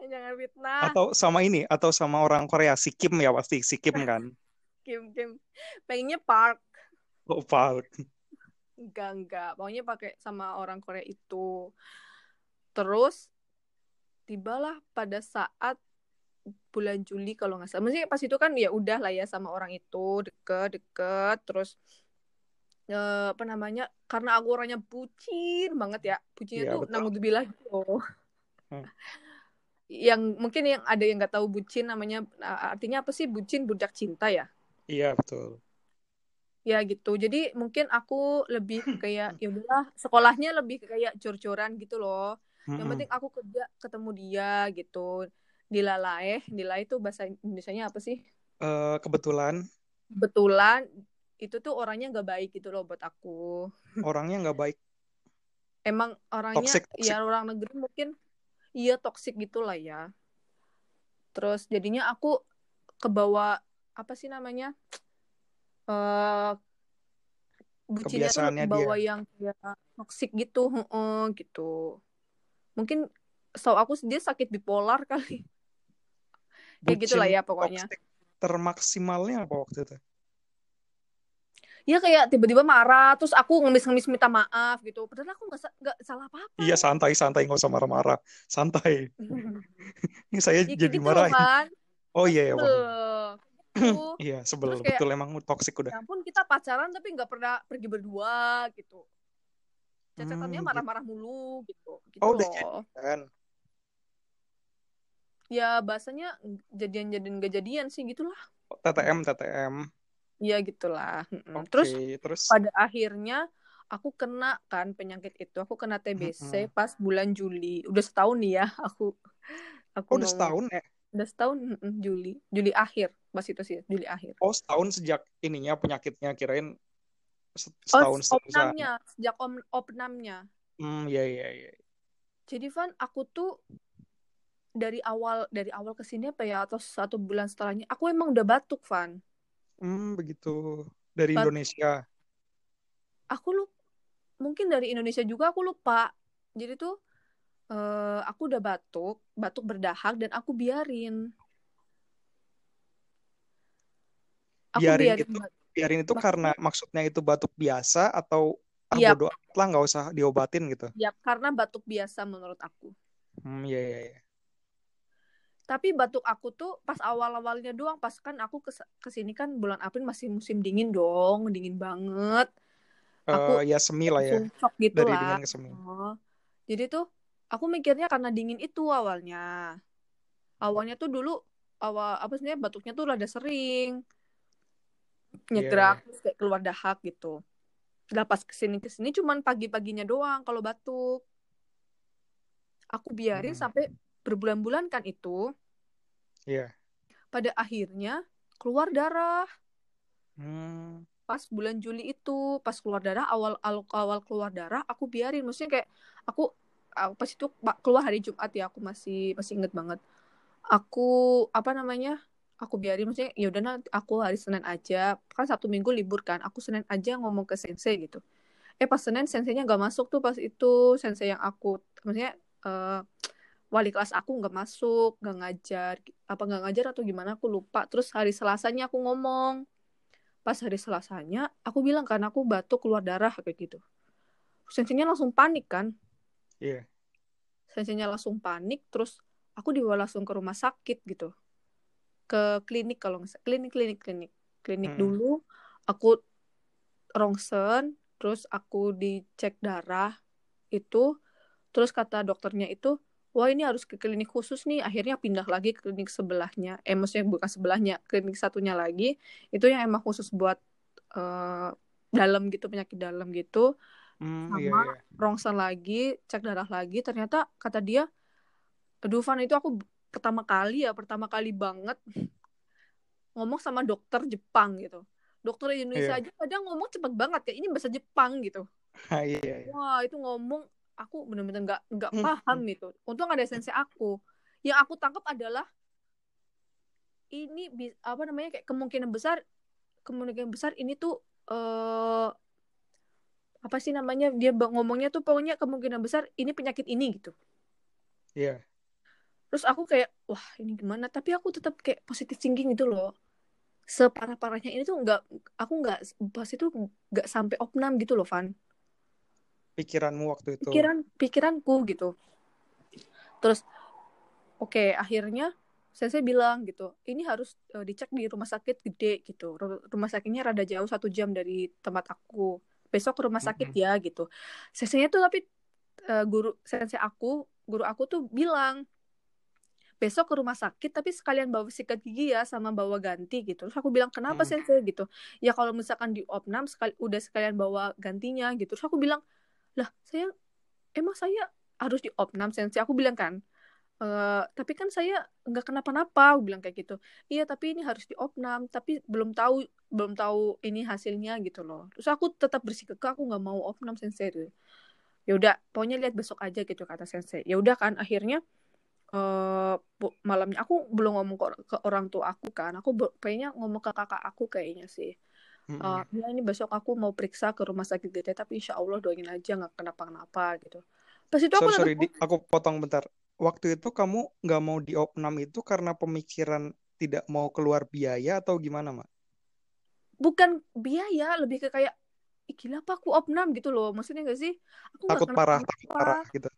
Jangan fitnah. Atau sama ini atau sama orang Korea si Kim ya pasti si Kim kan. Kim Kim. Pengennya Park. Oh Park. Enggak, enggak. Maunya pakai sama orang Korea itu. Terus tibalah pada saat bulan Juli kalau nggak salah. Maksudnya pas itu kan ya udah lah ya sama orang itu deket-deket terus eh, apa namanya karena aku orangnya bucin banget ya bucinnya Iya, tuh naudzubillah gitu Hmm. yang mungkin yang ada yang nggak tahu bucin namanya artinya apa sih bucin budak cinta ya Iya betul. ya gitu jadi mungkin aku lebih kayak ya udahlah sekolahnya lebih kayak jor-joran gitu loh yang Mm-mm. penting aku kerja ketemu dia gitu dilalaeh dilalaeh itu bahasa Indonesianya apa sih Eh, kebetulan kebetulan itu tuh orangnya nggak baik gitu loh buat aku orangnya nggak baik. emang orangnya Toxic, toxic. ya orang negeri mungkin iya toksik gitulah ya terus jadinya aku kebawa apa sih namanya eh bucinnya tuh Kebiasaannya kebawa yang kayak toksik gitu heeh, gitu mungkin so aku dia sakit bipolar kali kayak gitulah Bucin ya pokoknya termaksimalnya apa waktu itu? ya kayak tiba-tiba marah terus aku ngemis-ngemis minta maaf gitu padahal aku nggak nggak salah apa-apa Iya santai santai nggak usah marah-marah. Santai. Ini saya ya, jadi gitu loh marahin. kan Oh iya ya. Gitu. Iya sebel Terus kayak- betul emang toxic udah. ya ampun kita pacaran tapi nggak pernah pergi berdua gitu cacatannya Hmm, marah-marah mulu gitu gitu Oh, udah Kan? ya bahasanya jadian-jadian gak jadian sih gitulah TTM TTM. ya gitulah Mm-mm. terus terus pada akhirnya aku kena kan penyakit itu aku kena TBC Mm-mm. pas bulan Juli udah setahun nih ya aku aku oh udah setahun ya? Udah setahun Juli. Juli akhir. Pas itu sih Juli akhir. Oh setahun sejak ininya penyakitnya kirain oh setahun setelah opnamnya. sejak om, opnamnya. Hmm iya iya iya. jadi Van aku tuh dari awal dari awal ke sini apa ya atau satu bulan setelahnya aku emang udah batuk Van. Hmm begitu. Dari Bat- Indonesia. aku lu mungkin dari Indonesia juga aku lupa. Jadi tuh eh, aku udah batuk batuk berdahak dan aku biarin aku Biarin biarin itu biarin itu karena maksudnya itu batuk biasa atau ah Iya. bodo amat lah nggak usah diobatin gitu. ya karena batuk biasa menurut aku Hmm iya iya iya. tapi batuk aku tuh pas awal-awalnya doang pas kan aku kes ke sini kan bulan April masih musim dingin dong dingin banget Aku Eh, ya semi lah ya gitu dari lah dingin ke semi. Oh. Jadi tuh aku mikirnya karena dingin itu awalnya. Awalnya tuh dulu awal apa sebenarnya batuknya tuh rada sering. Nyegrak terus kayak keluar dahak gitu. Lah pas ke sini ke sini cuman pagi-paginya doang kalau batuk. Aku biarin Hmm. sampai berbulan-bulan kan itu. Iya. Pada akhirnya keluar darah. Hmm. pas bulan Juli itu pas keluar darah awal, awal keluar darah aku biarin maksudnya kayak aku, aku pas itu keluar hari Jumat ya aku masih masih inget banget. Aku apa namanya aku biarin maksudnya ya udah nanti aku hari Senin aja. Kan Sabtu Minggu libur kan aku Senin aja ngomong ke sensei gitu. Eh pas Senin senseinya nggak masuk tuh pas itu sensei yang aku maksudnya uh, wali kelas aku nggak masuk nggak ngajar apa nggak ngajar atau gimana aku lupa. Terus hari Selasanya aku ngomong. Pas hari Selasanya aku bilang kan aku batuk keluar darah kayak gitu. Senseinya langsung panik kan. Iya. yeah. Senseinya langsung panik terus aku dibawa langsung ke rumah sakit gitu. Ke klinik kalau nggak klinik klinik klinik. Klinik hmm. dulu aku rongsen terus aku dicek darah itu terus kata dokternya itu wah ini harus ke klinik khusus nih. Akhirnya pindah lagi ke klinik sebelahnya. Eh maksudnya bukan sebelahnya klinik satunya lagi. Itu yang emang khusus buat uh, dalam gitu penyakit dalam gitu hmm, sama iya, iya. rongsen lagi cek darah lagi ternyata kata dia Dufan itu aku pertama kali ya pertama kali banget ngomong sama dokter Jepang gitu dokter Indonesia yeah. aja kadang ngomong cepet banget kayak ini bahasa Jepang gitu iya, iya. wah itu ngomong aku bener-bener nggak nggak hmm. paham gitu untung ada sensei aku yang aku tangkap adalah ini apa namanya kayak kemungkinan besar kemungkinan besar ini tuh uh, apa sih namanya dia ngomongnya tuh pokoknya kemungkinan besar ini penyakit ini gitu. Iya. Yeah terus aku kayak wah ini gimana? Tapi aku tetap kayak positif thinking gitu loh. Separah parahnya ini tuh nggak aku nggak pas itu nggak sampai opnam gitu loh Van. Pikiranmu waktu itu. Pikiran pikiranku gitu. Terus oke okay, akhirnya saya saya bilang gitu ini harus uh, dicek di rumah sakit gede gitu. Rumah sakitnya rada jauh satu jam dari tempat aku besok ke rumah sakit ya gitu. Sensenya tuh tapi uh, guru sensei aku guru aku tuh bilang besok ke rumah sakit tapi sekalian bawa sikat gigi ya sama bawa ganti gitu. Terus aku bilang kenapa hmm. sensei gitu. Ya kalau misalkan di opnam sekali udah sekalian bawa gantinya gitu. Terus aku bilang lah saya emang saya harus di opnam sensei aku bilang kan e, tapi kan saya nggak kenapa-napa aku bilang kayak gitu. Iya tapi ini harus di opnam tapi belum tahu belum tahu ini hasilnya gitu loh. Terus aku tetap bersikeras aku nggak mau opnam sensei. Tuh ya udah pokoknya lihat besok aja gitu kata sensei. Ya udah kan akhirnya uh, malamnya aku belum ngomong ke, ke orang tua aku kan. Aku kayaknya ngomong ke kakak aku kayaknya sih. Uh, ya ini besok aku mau periksa ke rumah sakit gede tapi insya Allah doain aja nggak kenapa-kenapa gitu. Pas itu aku sorry, sorry di, aku potong bentar waktu itu kamu nggak mau di opnam itu karena pemikiran tidak mau keluar biaya atau gimana mak? Bukan biaya lebih ke kayak gila apa aku opnam gitu loh. Maksudnya gak sih? Aku takut parah takut parah gitu.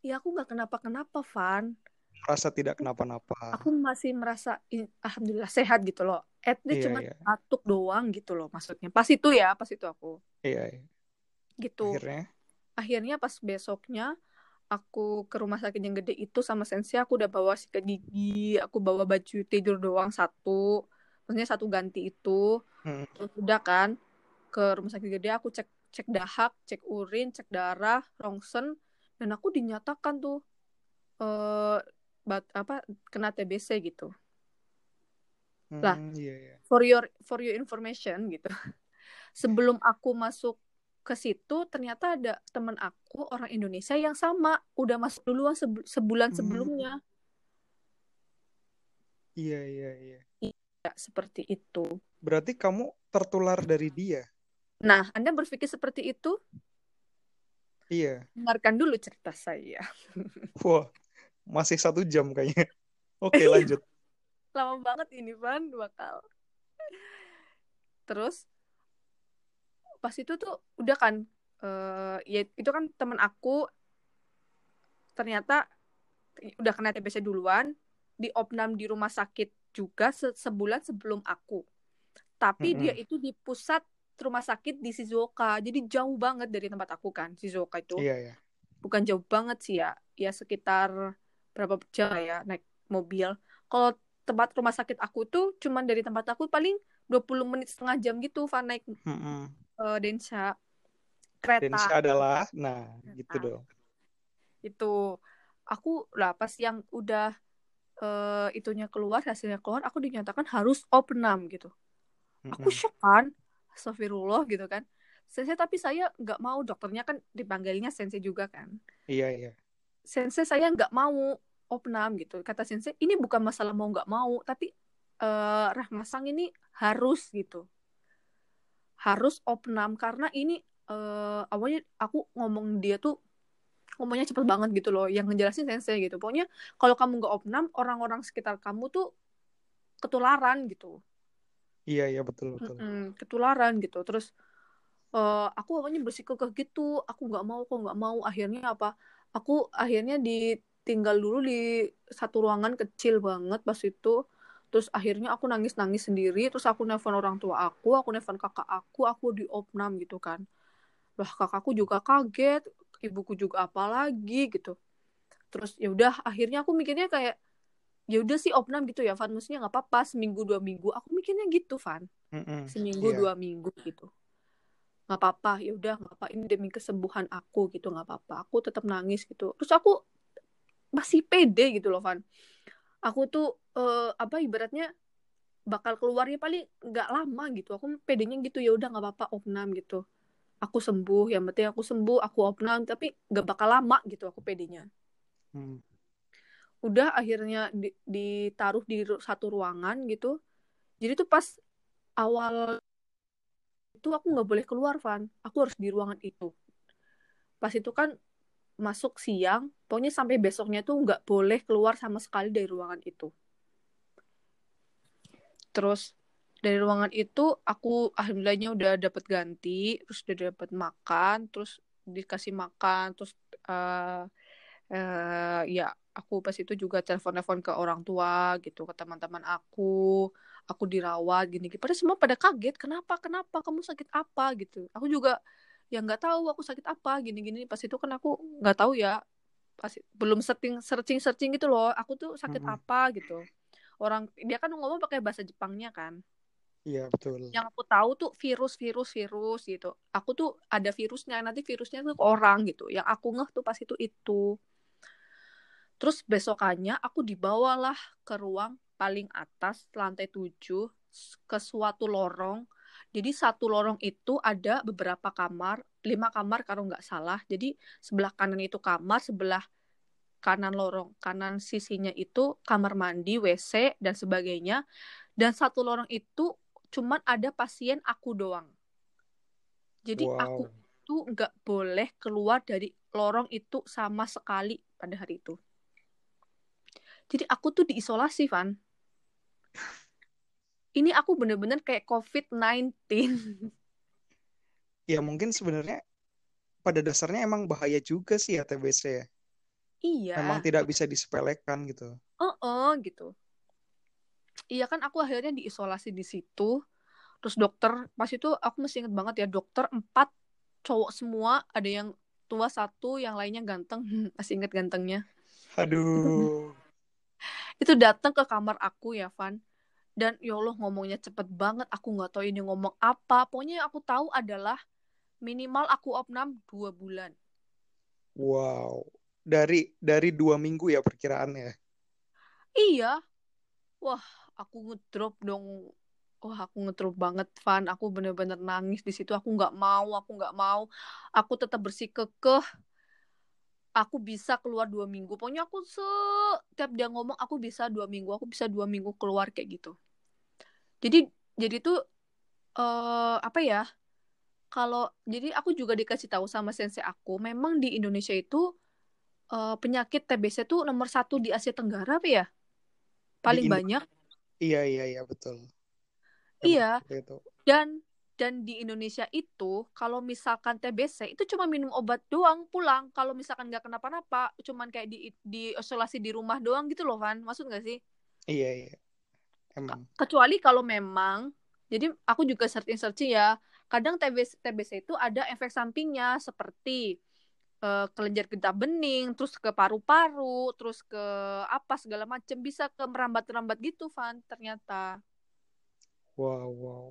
Ya aku nggak kenapa-kenapa Van. Merasa tidak kenapa-napa. aku masih merasa alhamdulillah sehat gitu loh. At least iya, cuma iya. batuk doang gitu loh maksudnya. Pas itu ya pas itu aku. Iya, iya. gitu. Akhirnya? Akhirnya pas besoknya aku ke rumah sakit yang gede itu sama sensei aku udah bawa sikat gigi aku bawa baju tidur doang satu maksudnya satu ganti itu hmm. terus udah kan ke rumah sakit gede aku cek cek dahak cek urin cek darah rongsen dan aku dinyatakan tuh uh, bat, apa kena TBC gitu hmm, lah yeah, yeah. for your for your information gitu sebelum aku masuk ke situ ternyata ada teman aku orang Indonesia yang sama udah masuk duluan sebulan hmm. sebelumnya iya iya iya iya seperti itu berarti kamu tertular dari dia nah anda berpikir seperti itu Iya. Dengarkan dulu cerita saya. Wah, masih satu jam kayaknya. Oke, lanjut. Lama banget ini, Van, bakal. Terus, pas itu tuh udah kan, uh, ya itu kan temen aku ternyata udah kena TBC duluan, di opnam di rumah sakit juga se sebulan sebelum aku. Tapi mm -hmm. dia itu di pusat rumah sakit di Shizuoka. Jadi jauh banget dari tempat aku kan, Shizuoka itu. Iya, iya. Bukan jauh banget sih ya. Ya sekitar berapa jam ya naik mobil. Kalau tempat rumah sakit aku tuh cuman dari tempat aku paling 20 menit setengah jam gitu Van naik mm -hmm. Uh, Densha kereta. Densha adalah nah kereta. gitu dong. Itu aku lah pas yang udah uh, itunya keluar hasilnya keluar aku dinyatakan harus opnam gitu. Mm -hmm. Aku shock kan Astagfirullah gitu kan sensei tapi saya nggak mau dokternya kan dipanggilnya sensei juga kan iya iya sensei saya nggak mau opnam gitu kata sensei ini bukan masalah mau nggak mau tapi uh, Rahma Sang ini harus gitu harus opnam karena ini uh, awalnya aku ngomong dia tuh ngomongnya cepet banget gitu loh yang ngejelasin sensei gitu. Pokoknya kalau kamu nggak opnam orang-orang sekitar kamu tuh ketularan gitu. Iya iya betul betul. Mm-mm, ketularan gitu. Terus uh, aku awalnya bersikukuh gitu. Aku nggak mau kok nggak mau. Akhirnya apa? Aku akhirnya ditinggal dulu di satu ruangan kecil banget pas itu terus akhirnya aku nangis nangis sendiri terus aku nelfon orang tua aku aku nelfon kakak aku aku di opnam gitu kan. Lah kakakku juga kaget ibuku juga apa lagi gitu. Terus ya udah akhirnya aku mikirnya kayak ya udah sih opnam gitu ya Van. Maksudnya nggak apa-apa seminggu dua minggu. Aku mikirnya gitu Van. Mm-mm, seminggu iya. dua minggu gitu. Nggak apa-apa ya udah nggak apa ini demi kesembuhan aku gitu nggak apa-apa. Aku tetap nangis gitu. Terus aku masih pede gitu loh Van. Aku tuh eh, apa ibaratnya bakal keluarnya paling nggak lama gitu. Aku pedenya gitu ya udah nggak apa-apa opnam gitu. Aku sembuh yang penting aku sembuh aku opnam tapi nggak bakal lama gitu aku pedenya. Hmm. udah akhirnya di- ditaruh di satu ruangan gitu. Jadi tuh pas awal itu aku nggak boleh keluar Van. Aku harus di ruangan itu. Pas itu kan masuk siang pokoknya sampai besoknya tuh nggak boleh keluar sama sekali dari ruangan itu terus dari ruangan itu aku alhamdulillahnya udah dapet ganti terus udah dapet makan terus dikasih makan terus eh eh, ya aku pas itu juga telepon-telepon ke orang tua gitu ke teman-teman aku aku dirawat gini gitu padahal semua pada kaget kenapa kenapa? Kamu sakit apa? gitu. Aku juga ya nggak tahu aku sakit apa. Gini-gini. Pas itu kan aku nggak tahu ya pas belum searching searching searching gitu loh aku tuh sakit Mm-mm. apa? gitu orang dia kan ngomong pakai bahasa Jepangnya kan. Iya betul. yang aku tahu tuh virus virus virus gitu. Aku tuh ada virusnya nanti virusnya tuh ke orang gitu. Yang aku ngeh tuh pas itu itu. Terus besokannya aku dibawalah ke ruang paling atas lantai 7 ke suatu lorong. Jadi satu lorong itu ada beberapa kamar lima kamar kalau nggak salah. Jadi sebelah kanan itu kamar sebelah kanan lorong kanan sisinya itu kamar mandi WC dan sebagainya dan satu lorong itu cuman ada pasien aku doang. Jadi aku Wow. tuh nggak boleh keluar dari lorong itu sama sekali pada hari itu. Jadi aku tuh diisolasi, Van. Ini aku bener-bener kayak COVID-19. Ya mungkin sebenarnya pada dasarnya emang bahaya juga sih ya TBC ya. Iya. Memang tidak bisa disepelekan gitu. Oh, gitu. Iya kan aku akhirnya diisolasi di situ. Terus dokter, pas itu aku masih inget banget ya, dokter empat cowok semua, ada yang tua satu, yang lainnya ganteng. Masih inget gantengnya. Aduh. Itu datang ke kamar aku ya, Van. Dan ya Allah ngomongnya cepet banget, aku nggak tahu ini ngomong apa. Pokoknya yang aku tahu adalah minimal aku opnam dua bulan. Wow. Dari dari dua minggu ya perkiraannya. Iya, wah aku ngedrop dong. Wah aku ngedrop banget, Van. Aku bener-bener nangis di situ. Aku nggak mau, aku nggak mau. Aku tetap bersikukuh. Aku bisa keluar dua minggu. Pokoknya aku setiap dia ngomong aku bisa dua minggu. Aku bisa dua minggu keluar kayak gitu. Jadi jadi tuh eh apa ya? Kalau jadi aku juga dikasih tahu sama sensei aku, memang di Indonesia itu eh, penyakit TBC tuh nomor satu di Asia Tenggara apa ya? Paling banyak. Iya iya iya betul. Iya, itu. dan dan di Indonesia itu kalau misalkan TBC itu cuma minum obat doang pulang. Kalau misalkan nggak kenapa-napa, cuman kayak di di isolasi di rumah doang gitu loh, Van. Maksud nggak sih? Iya iya. Emang. Kecuali kalau memang jadi aku juga searching-searching ya. Kadang TBC TBC itu ada efek sampingnya seperti kelenjar getah bening, terus ke paru-paru, terus ke apa segala macam bisa ke merambat-rambat gitu, Van. Ternyata. Wow wow.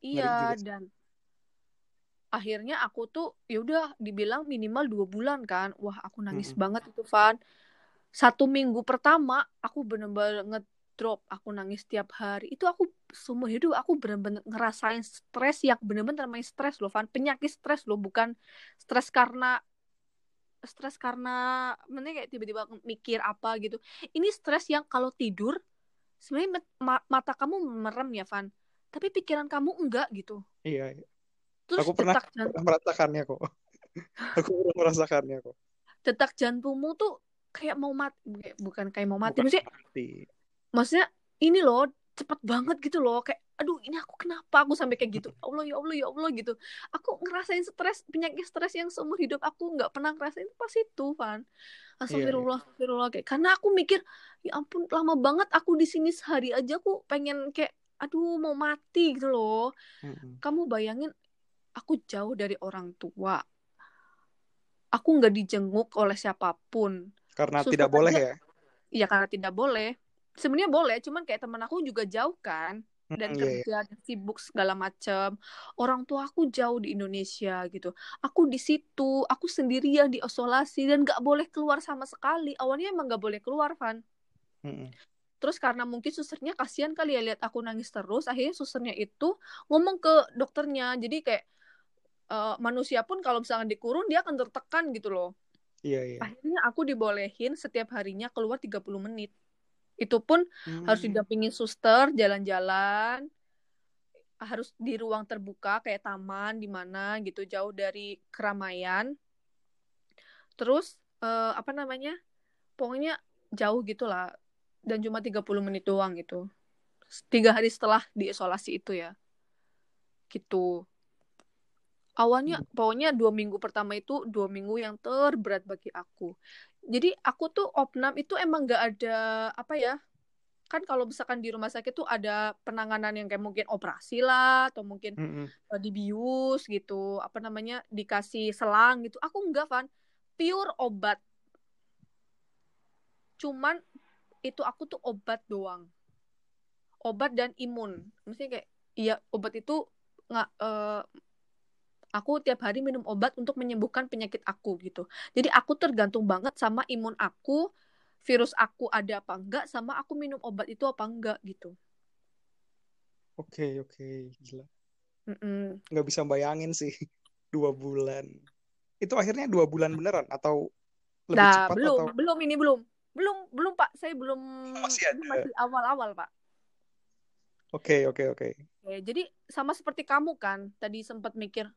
Iya, dan akhirnya aku tuh ya udah dibilang minimal dua bulan kan wah aku nangis Mm-mm. banget itu Van satu minggu pertama aku bener-bener ngedrop aku nangis tiap hari itu aku seumur hidup aku bener-bener ngerasain stres yang bener-bener namanya stres loh Van penyakit stres loh bukan stres karena stres karena mending kayak tiba-tiba mikir apa gitu. Ini stres yang kalau tidur sebenarnya ma mata kamu merem ya Van. Tapi pikiran kamu enggak gitu. Iya, iya. terus aku pernah, detak jantung, merasakannya kok. Aku pernah merasakannya kok. Detak jantungmu tuh kayak mau mati bukan kayak mau mati. Bukan maksudnya mati. maksudnya ini loh cepet banget gitu loh kayak aduh ini aku kenapa? Aku sampai kayak gitu ya Allah ya Allah ya Allah gitu. Aku ngerasain stres penyakit stres yang seumur hidup aku nggak pernah ngerasain pas itu Van astagfirullah astagfirullah kayak karena aku mikir ya ampun lama banget aku di sini sehari aja aku pengen kayak aduh mau mati gitu loh. Kamu bayangin aku jauh dari orang tua. Aku nggak dijenguk oleh siapa pun. Karena Suster tidak boleh ya? Ya karena tidak boleh sebenarnya boleh cuman kayak teman aku juga jauh kan dan Mm, iya, kerja dan sibuk segala macam orang tua aku jauh di Indonesia gitu. Aku di situ aku sendirian di isolasi dan nggak boleh keluar sama sekali. Awalnya emang nggak boleh keluar Van. Mm-mm. terus karena mungkin susternya kasihan kali ya lihat aku nangis terus akhirnya susternya itu ngomong ke dokternya. Jadi kayak eh, manusia pun kalau misalnya dikurung dia akan tertekan gitu loh. Iya iya. Akhirnya aku dibolehin setiap harinya keluar 30 menit itu pun harus Hmm. didampingin suster jalan-jalan. Harus di ruang terbuka kayak taman di mana gitu jauh dari keramaian. Terus eh, apa namanya pokoknya jauh gitulah. Dan cuma 30 menit doang gitu. Tiga hari setelah diisolasi itu ya. Gitu. Awalnya pokoknya dua minggu pertama itu dua minggu yang terberat bagi aku jadi aku tuh opnam itu emang gak ada apa ya kan kalau misalkan di rumah sakit tuh ada penanganan yang kayak mungkin operasi lah atau mungkin Mm-mm. eh, dibius gitu apa namanya dikasih selang gitu. Aku enggak Van. Pure obat. Cuman itu aku tuh obat doang. Obat dan imun. Maksudnya kayak iya obat itu nggak eh, aku tiap hari minum obat untuk menyembuhkan penyakit aku gitu jadi aku tergantung banget sama imun aku virus aku ada apa enggak sama aku minum obat itu apa enggak gitu oke oke gila Mm-mm. nggak bisa bayangin sih dua bulan itu akhirnya dua bulan beneran atau lebih Nah, cepat belum, atau belum ini belum. Belum, belum Pak. Saya belum Masih ini ada. masih awal-awal, Pak. oke oke oke Oke, jadi sama seperti kamu kan, tadi sempat mikir,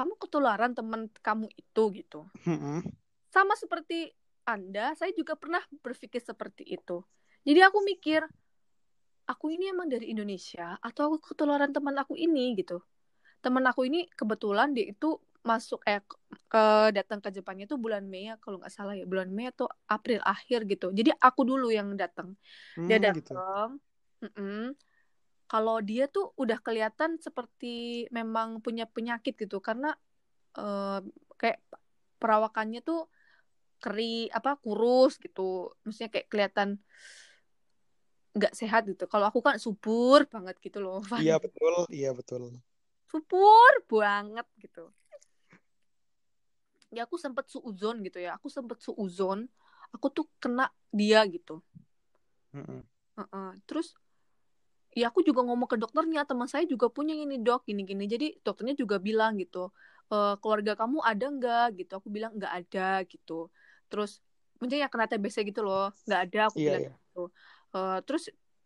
kamu ketularan teman kamu itu gitu. Mm-mm. Sama seperti Anda, saya juga pernah berpikir seperti itu. Jadi aku mikir, aku ini emang dari Indonesia atau aku ketularan teman aku ini gitu. Teman aku ini kebetulan dia itu masuk eh ke datang ke Jepangnya tuh bulan Mei ya kalau nggak salah ya bulan Mei atau April akhir gitu. Jadi aku dulu yang datang. Dia Hmm, gitu datang. mm-mm. Kalau dia tuh udah kelihatan seperti memang punya penyakit gitu karena eh, kayak perawakannya tuh keri apa kurus gitu. Maksudnya kayak kelihatan nggak sehat gitu. Kalau aku kan subur banget gitu loh. Van. iya betul iya betul Subur banget gitu. Ya aku sempet suuzon gitu ya. Aku sempet suuzon. Aku tuh kena dia gitu. Mm-mm. Heeh. Terus ya aku juga ngomong ke dokternya teman saya juga punya ini dok gini gini jadi dokternya juga bilang gitu "E, keluarga kamu ada nggak? Gitu. Aku bilang nggak ada gitu. Terus mungkin yang kena TBC gitu loh nggak ada aku Iya, bilang iya. gitu. "Eh, terus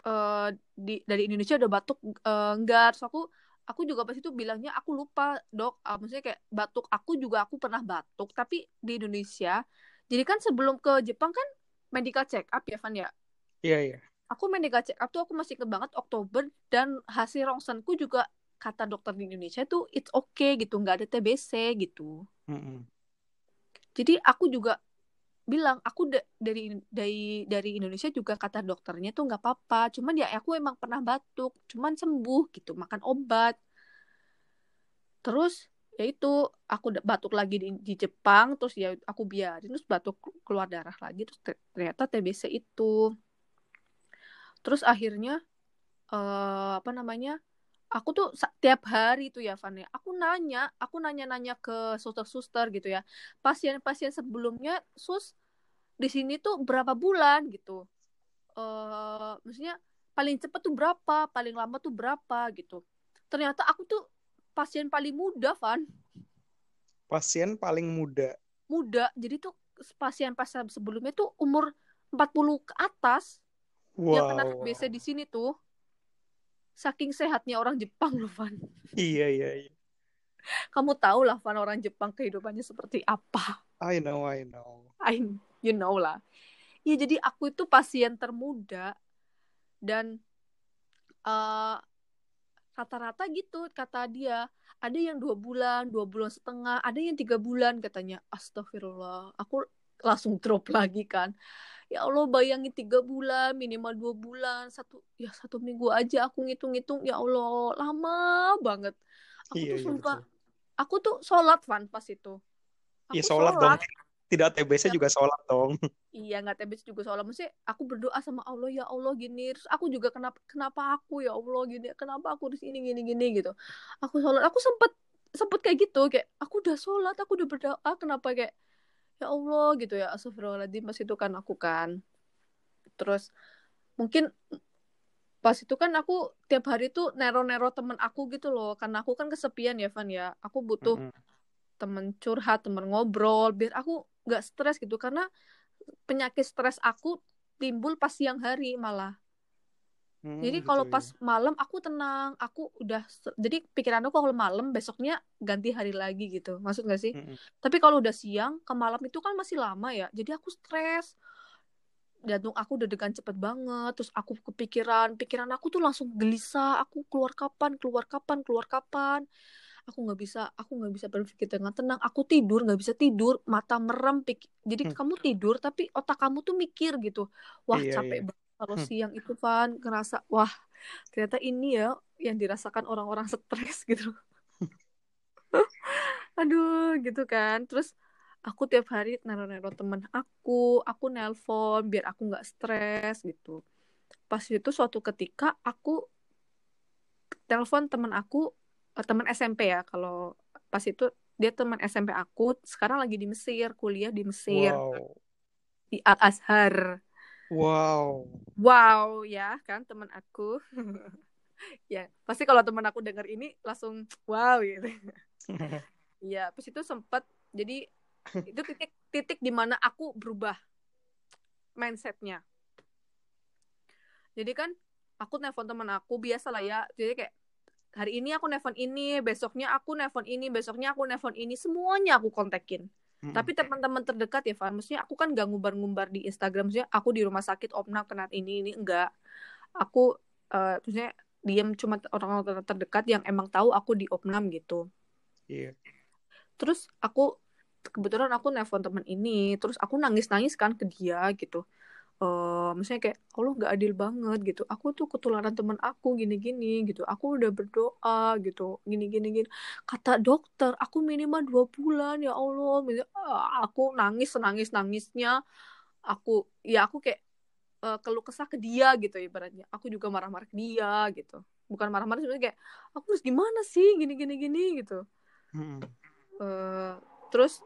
eh, di dari Indonesia udah batuk eh, enggak terus aku aku juga pas itu bilangnya aku lupa dok. Ah, maksudnya kayak batuk. Aku juga aku pernah batuk tapi di Indonesia jadi kan sebelum ke Jepang kan medical check up ya Van ya? Iya iya aku medical check up tuh aku masih inget banget Oktober dan hasil rongsenku juga kata dokter di Indonesia tuh it's okay gitu. Nggak ada TBC gitu. Mm-mm. jadi aku juga bilang aku da- dari dari dari Indonesia juga kata dokternya tuh nggak apa-apa. Cuman ya aku emang pernah batuk cuman sembuh gitu. Makan obat. Terus ya itu aku batuk lagi di, di Jepang terus ya aku biarin terus batuk keluar darah lagi terus te- ternyata TBC itu terus akhirnya eh apa namanya aku tuh sa- tiap hari tuh ya Van ya. Aku nanya aku nanya-nanya ke suster-suster gitu ya. Pasien-pasien sebelumnya sus di sini tuh berapa bulan? gitu. Eh maksudnya paling cepat tuh berapa? Paling lama tuh berapa? gitu. Ternyata aku tuh pasien paling muda Van. Pasien paling muda. Muda. Jadi tuh pasien pasien sebelumnya tuh umur 40 ke atas yang kena Wow. TBC di sini tuh saking sehatnya orang Jepang loh Van Iya, iya, iya. kamu tahu lah Van orang Jepang kehidupannya seperti apa I know, I know. I you know lah ya jadi aku itu pasien termuda dan eh, rata-rata gitu kata dia ada yang dua bulan dua bulan setengah ada yang tiga bulan katanya astagfirullah aku langsung drop lagi kan. Ya Allah bayangin tiga bulan minimal dua bulan satu ya satu minggu aja aku ngitung-ngitung ya Allah lama banget. Aku Iya, tuh iya, sumpah betul. aku tuh sholat Van pas itu. Aku Iya, sholat dong. Tidak TBC Ya. juga sholat dong. Iya nggak TBC juga soalnya maksudnya aku berdoa sama Allah ya Allah gini. Terus aku juga kenapa kenapa aku ya Allah gini? Kenapa aku di sini gini gini? Gitu. Aku sholat. Aku sempet sempet kayak gitu kayak aku udah sholat aku udah berdoa. Kenapa kayak ya Allah gitu ya astagfirullahaladzim pas itu kan aku kan terus mungkin pas itu kan aku tiap hari tuh nero-nero temen aku gitu loh karena aku kan kesepian ya Van ya aku butuh Mm-mm. temen curhat, temen ngobrol, biar aku nggak stres gitu. Karena penyakit stres aku timbul pas siang hari malah. Hmm, Jadi gitu, kalau iya. pas malam aku tenang, aku udah jadi pikiran aku kalau malam besoknya ganti hari lagi gitu. Maksud gak sih? Mm-mm. Tapi kalau udah siang ke malam itu kan masih lama ya. Jadi aku stres. Jantung aku udah degan cepet banget. Terus aku kepikiran, pikiran aku tuh langsung gelisah. Aku keluar kapan, keluar kapan, keluar kapan. Aku nggak bisa, aku nggak bisa berpikir dengan tenang. Aku tidur nggak bisa tidur, mata merem. Pik Jadi Hmm. kamu tidur tapi otak kamu tuh mikir gitu. Wah Iya, capek iya. banget kalau Hmm. siang itu Van ngerasa wah ternyata ini ya yang dirasakan orang-orang stres gitu. Aduh gitu kan. Terus aku tiap hari nero-nero temen aku, aku nelpon biar aku nggak stres gitu. Pas itu suatu ketika aku telepon temen aku, eh, temen SMP ya. Kalau pas itu dia teman SMP aku, sekarang lagi di Mesir, kuliah di Mesir, Wow. di Al Azhar. Wow. Wow ya kan teman aku. ya pasti kalau teman aku dengar ini langsung wow gitu. Iya, pas itu sempat jadi itu titik titik di mana aku berubah mindsetnya. Jadi kan aku nelpon teman aku biasa lah ya. Jadi kayak hari ini aku nelpon ini, besoknya aku nelpon ini, besoknya aku nelpon ini, semuanya aku kontekin. Mm-mm. Tapi teman-teman terdekat ya, Van, maksudnya aku kan gak ngumbar-ngumbar di Instagram, maksudnya aku di rumah sakit Omna kena ini ini enggak. Aku eh, maksudnya diem cuma orang-orang terdekat yang emang tahu aku di Opnam gitu Iya. terus aku kebetulan aku nelpon teman ini terus aku nangis nangis kan ke dia gitu eh misalnya kayak Allah nggak adil banget gitu. Aku tuh ketularan teman aku gini gini gitu. Aku udah berdoa gitu. Gini gini gini. Kata dokter aku minimal dua bulan ya Allah. Misalnya, ah, aku nangis nangis nangisnya. Aku ya aku kayak eh, keluh kesah ke dia gitu ibaratnya. Aku juga marah-marah ke dia gitu. Bukan marah-marah sebenarnya kayak aku harus gimana sih? Gini gini gini gitu. Mm-mm. Eh, terus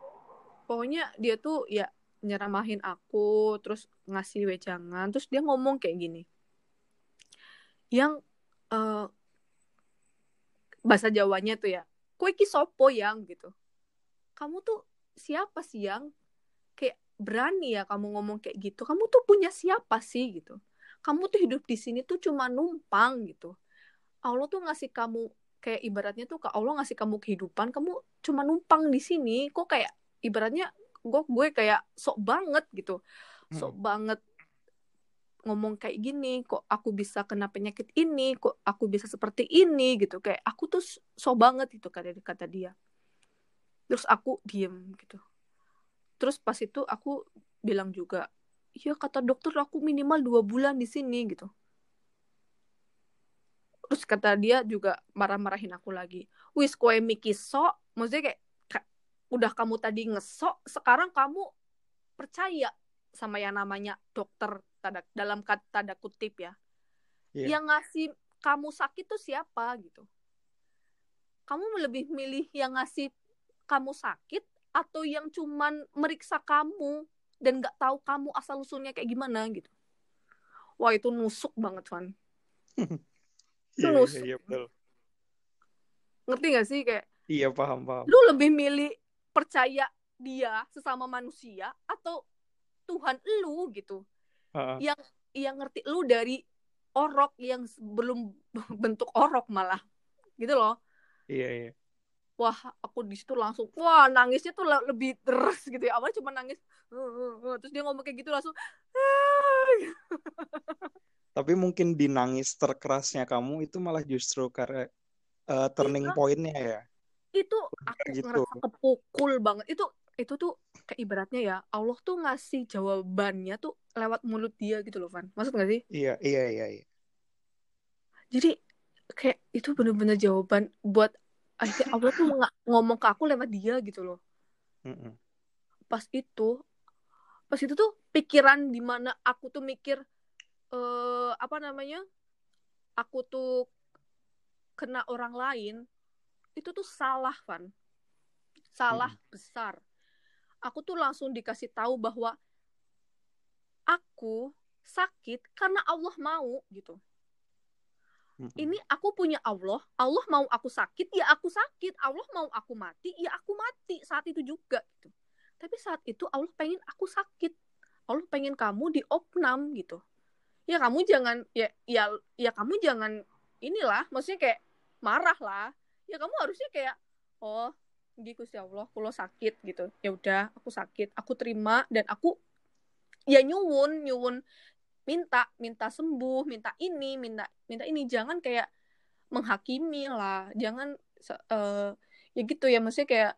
pokoknya dia tuh ya nyeramahin aku terus ngasih wejangan terus dia ngomong kayak gini. Yang eh, bahasa Jawanya tuh ya kue ki sopo yang? gitu. Kamu tuh siapa sih yang kayak berani ya kamu ngomong kayak gitu? Kamu tuh punya siapa sih gitu? Kamu tuh hidup di sini tuh cuma numpang gitu. Allah tuh ngasih kamu kayak ibaratnya tuh ke Allah ngasih kamu kehidupan kamu cuma numpang di sini. Kok kayak ibaratnya gue gue kayak sok banget gitu. Sok banget ngomong kayak gini kok aku bisa kena penyakit ini kok aku bisa seperti ini gitu. Kayak aku tuh sok banget itu kata kata dia. Terus aku diem gitu. Terus pas itu aku bilang juga iya kata dokter aku minimal dua bulan di sini gitu. Terus kata dia juga marah-marahin aku lagi. Wis kue miki sok maksudnya kayak ka- udah kamu tadi ngesok sekarang kamu percaya sama yang namanya dokter tanda dalam tanda kutip ya Iya. yang ngasih kamu sakit tuh siapa gitu kamu lebih milih yang ngasih kamu sakit atau yang cuman meriksa kamu dan nggak tahu kamu asal usulnya kayak gimana gitu wah itu nusuk banget Van Iya, Terus. iya, iya, betul. ngerti gak sih kayak Iya, paham, paham. lu lebih milih percaya dia sesama manusia atau Tuhan lu gitu. Heeh. yang yang ngerti lu dari orok yang belum bentuk orok malah. Gitu loh. Iya iya. Wah aku di situ langsung wah nangisnya tuh lebih terus gitu ya. Awalnya cuma nangis terus dia ngomong kayak gitu langsung tapi mungkin di nangis terkerasnya kamu itu malah justru karena uh, turning iya. pointnya ya itu aku gitu. ngerasa kepukul banget itu itu tuh kayak ibaratnya ya Allah tuh ngasih jawabannya tuh lewat mulut dia gitu loh Van maksud gak sih iya iya iya, iya. jadi kayak itu bener-bener jawaban buat akhirnya Allah tuh ngomong ke aku lewat dia gitu loh Mm-mm. pas itu pas itu tuh pikiran di mana aku tuh mikir uh, apa namanya aku tuh kena orang lain itu tuh salah Van salah mm. besar aku tuh langsung dikasih tahu bahwa aku sakit karena Allah mau gitu ini aku punya Allah, Allah mau aku sakit, ya aku sakit. Allah mau aku mati, ya aku mati saat itu juga gitu. Tapi saat itu Allah pengen aku sakit. Allah pengen kamu di opnam gitu. Ya kamu jangan ya ya ya kamu jangan inilah, maksudnya kayak marah lah. Ya kamu harusnya kayak oh, gitu sih Allah, kalau sakit gitu. Ya udah, aku sakit, aku terima dan aku ya nyuwun, nyuwun minta minta sembuh minta ini minta minta ini. Jangan kayak menghakimi lah. Jangan uh, ya gitu ya maksudnya kayak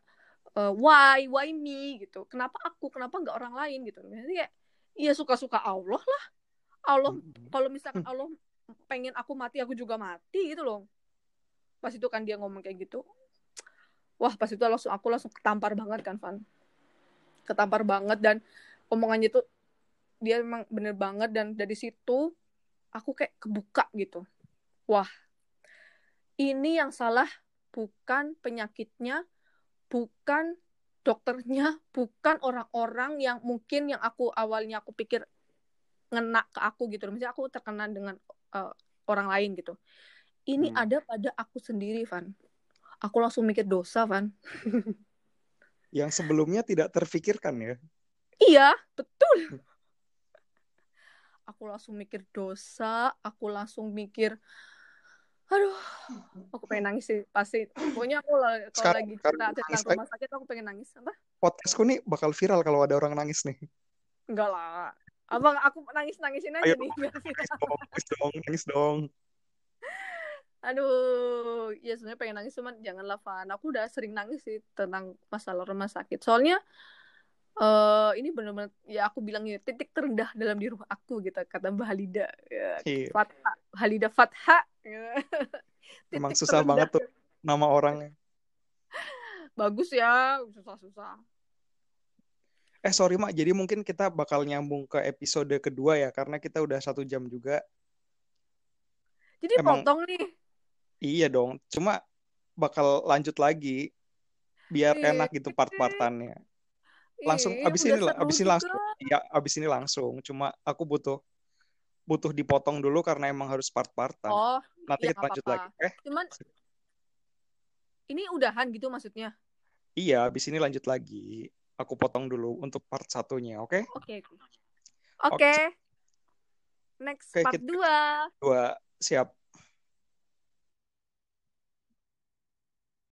uh, why why me? gitu. Kenapa aku? Kenapa nggak orang lain? gitu. Maksudnya kayak ya suka suka Allah lah. Allah kalau misalkan Allah pengen aku mati aku juga mati gitu loh pas itu kan dia ngomong kayak gitu wah pas itu langsung aku langsung ketampar banget kan Van. Ketampar banget dan omongannya tuh dia memang bener banget dan dari situ aku kayak kebuka gitu. Wah ini yang salah bukan penyakitnya bukan dokternya bukan orang-orang yang mungkin yang aku awalnya aku pikir ngena ke aku gitu. Misalnya aku terkena dengan uh, orang lain gitu ini hmm. ada pada aku sendiri Van. Aku langsung mikir dosa Van. Yang sebelumnya tidak terfikirkan ya? Iya betul. Aku langsung mikir dosa aku langsung mikir aduh aku pengen nangis sih pasti. Pokoknya aku kalau lagi cerita tentang rumah sakit aku pengen nangis apa? Podcastku nih bakal viral kalau ada orang nangis nih. Enggak lah. Abang aku nangis nangisin aja Ayo, nih nangis dong nangis dong nangis dong aduh ya sebenarnya pengen nangis cuman janganlah Van. Aku udah sering nangis sih tentang masalah rumah sakit. Soalnya uh, ini benar-benar ya aku bilangnya titik terendah dalam diri aku gitu. Kata Mbak Halida. Ya, iya. Fatha Halida Fatha emang susah terendah. banget tuh nama orangnya. Bagus ya susah-susah. Eh sorry mak. Jadi mungkin kita bakal nyambung ke episode kedua ya karena kita udah satu jam juga. Jadi emang, potong nih iya dong cuma bakal lanjut lagi biar iya. enak gitu part-partannya. Langsung iya, abis ini abis ini langsung ya abis ini langsung. Cuma aku butuh butuh dipotong dulu karena emang harus part-partan. Oh nanti iya, kita lanjut apa -apa. lagi eh cuman ini udahan gitu maksudnya? Iya abis ini lanjut lagi. Aku potong dulu untuk part satunya oke? Oke oke. Okay. next okay, part dua. dua. Siap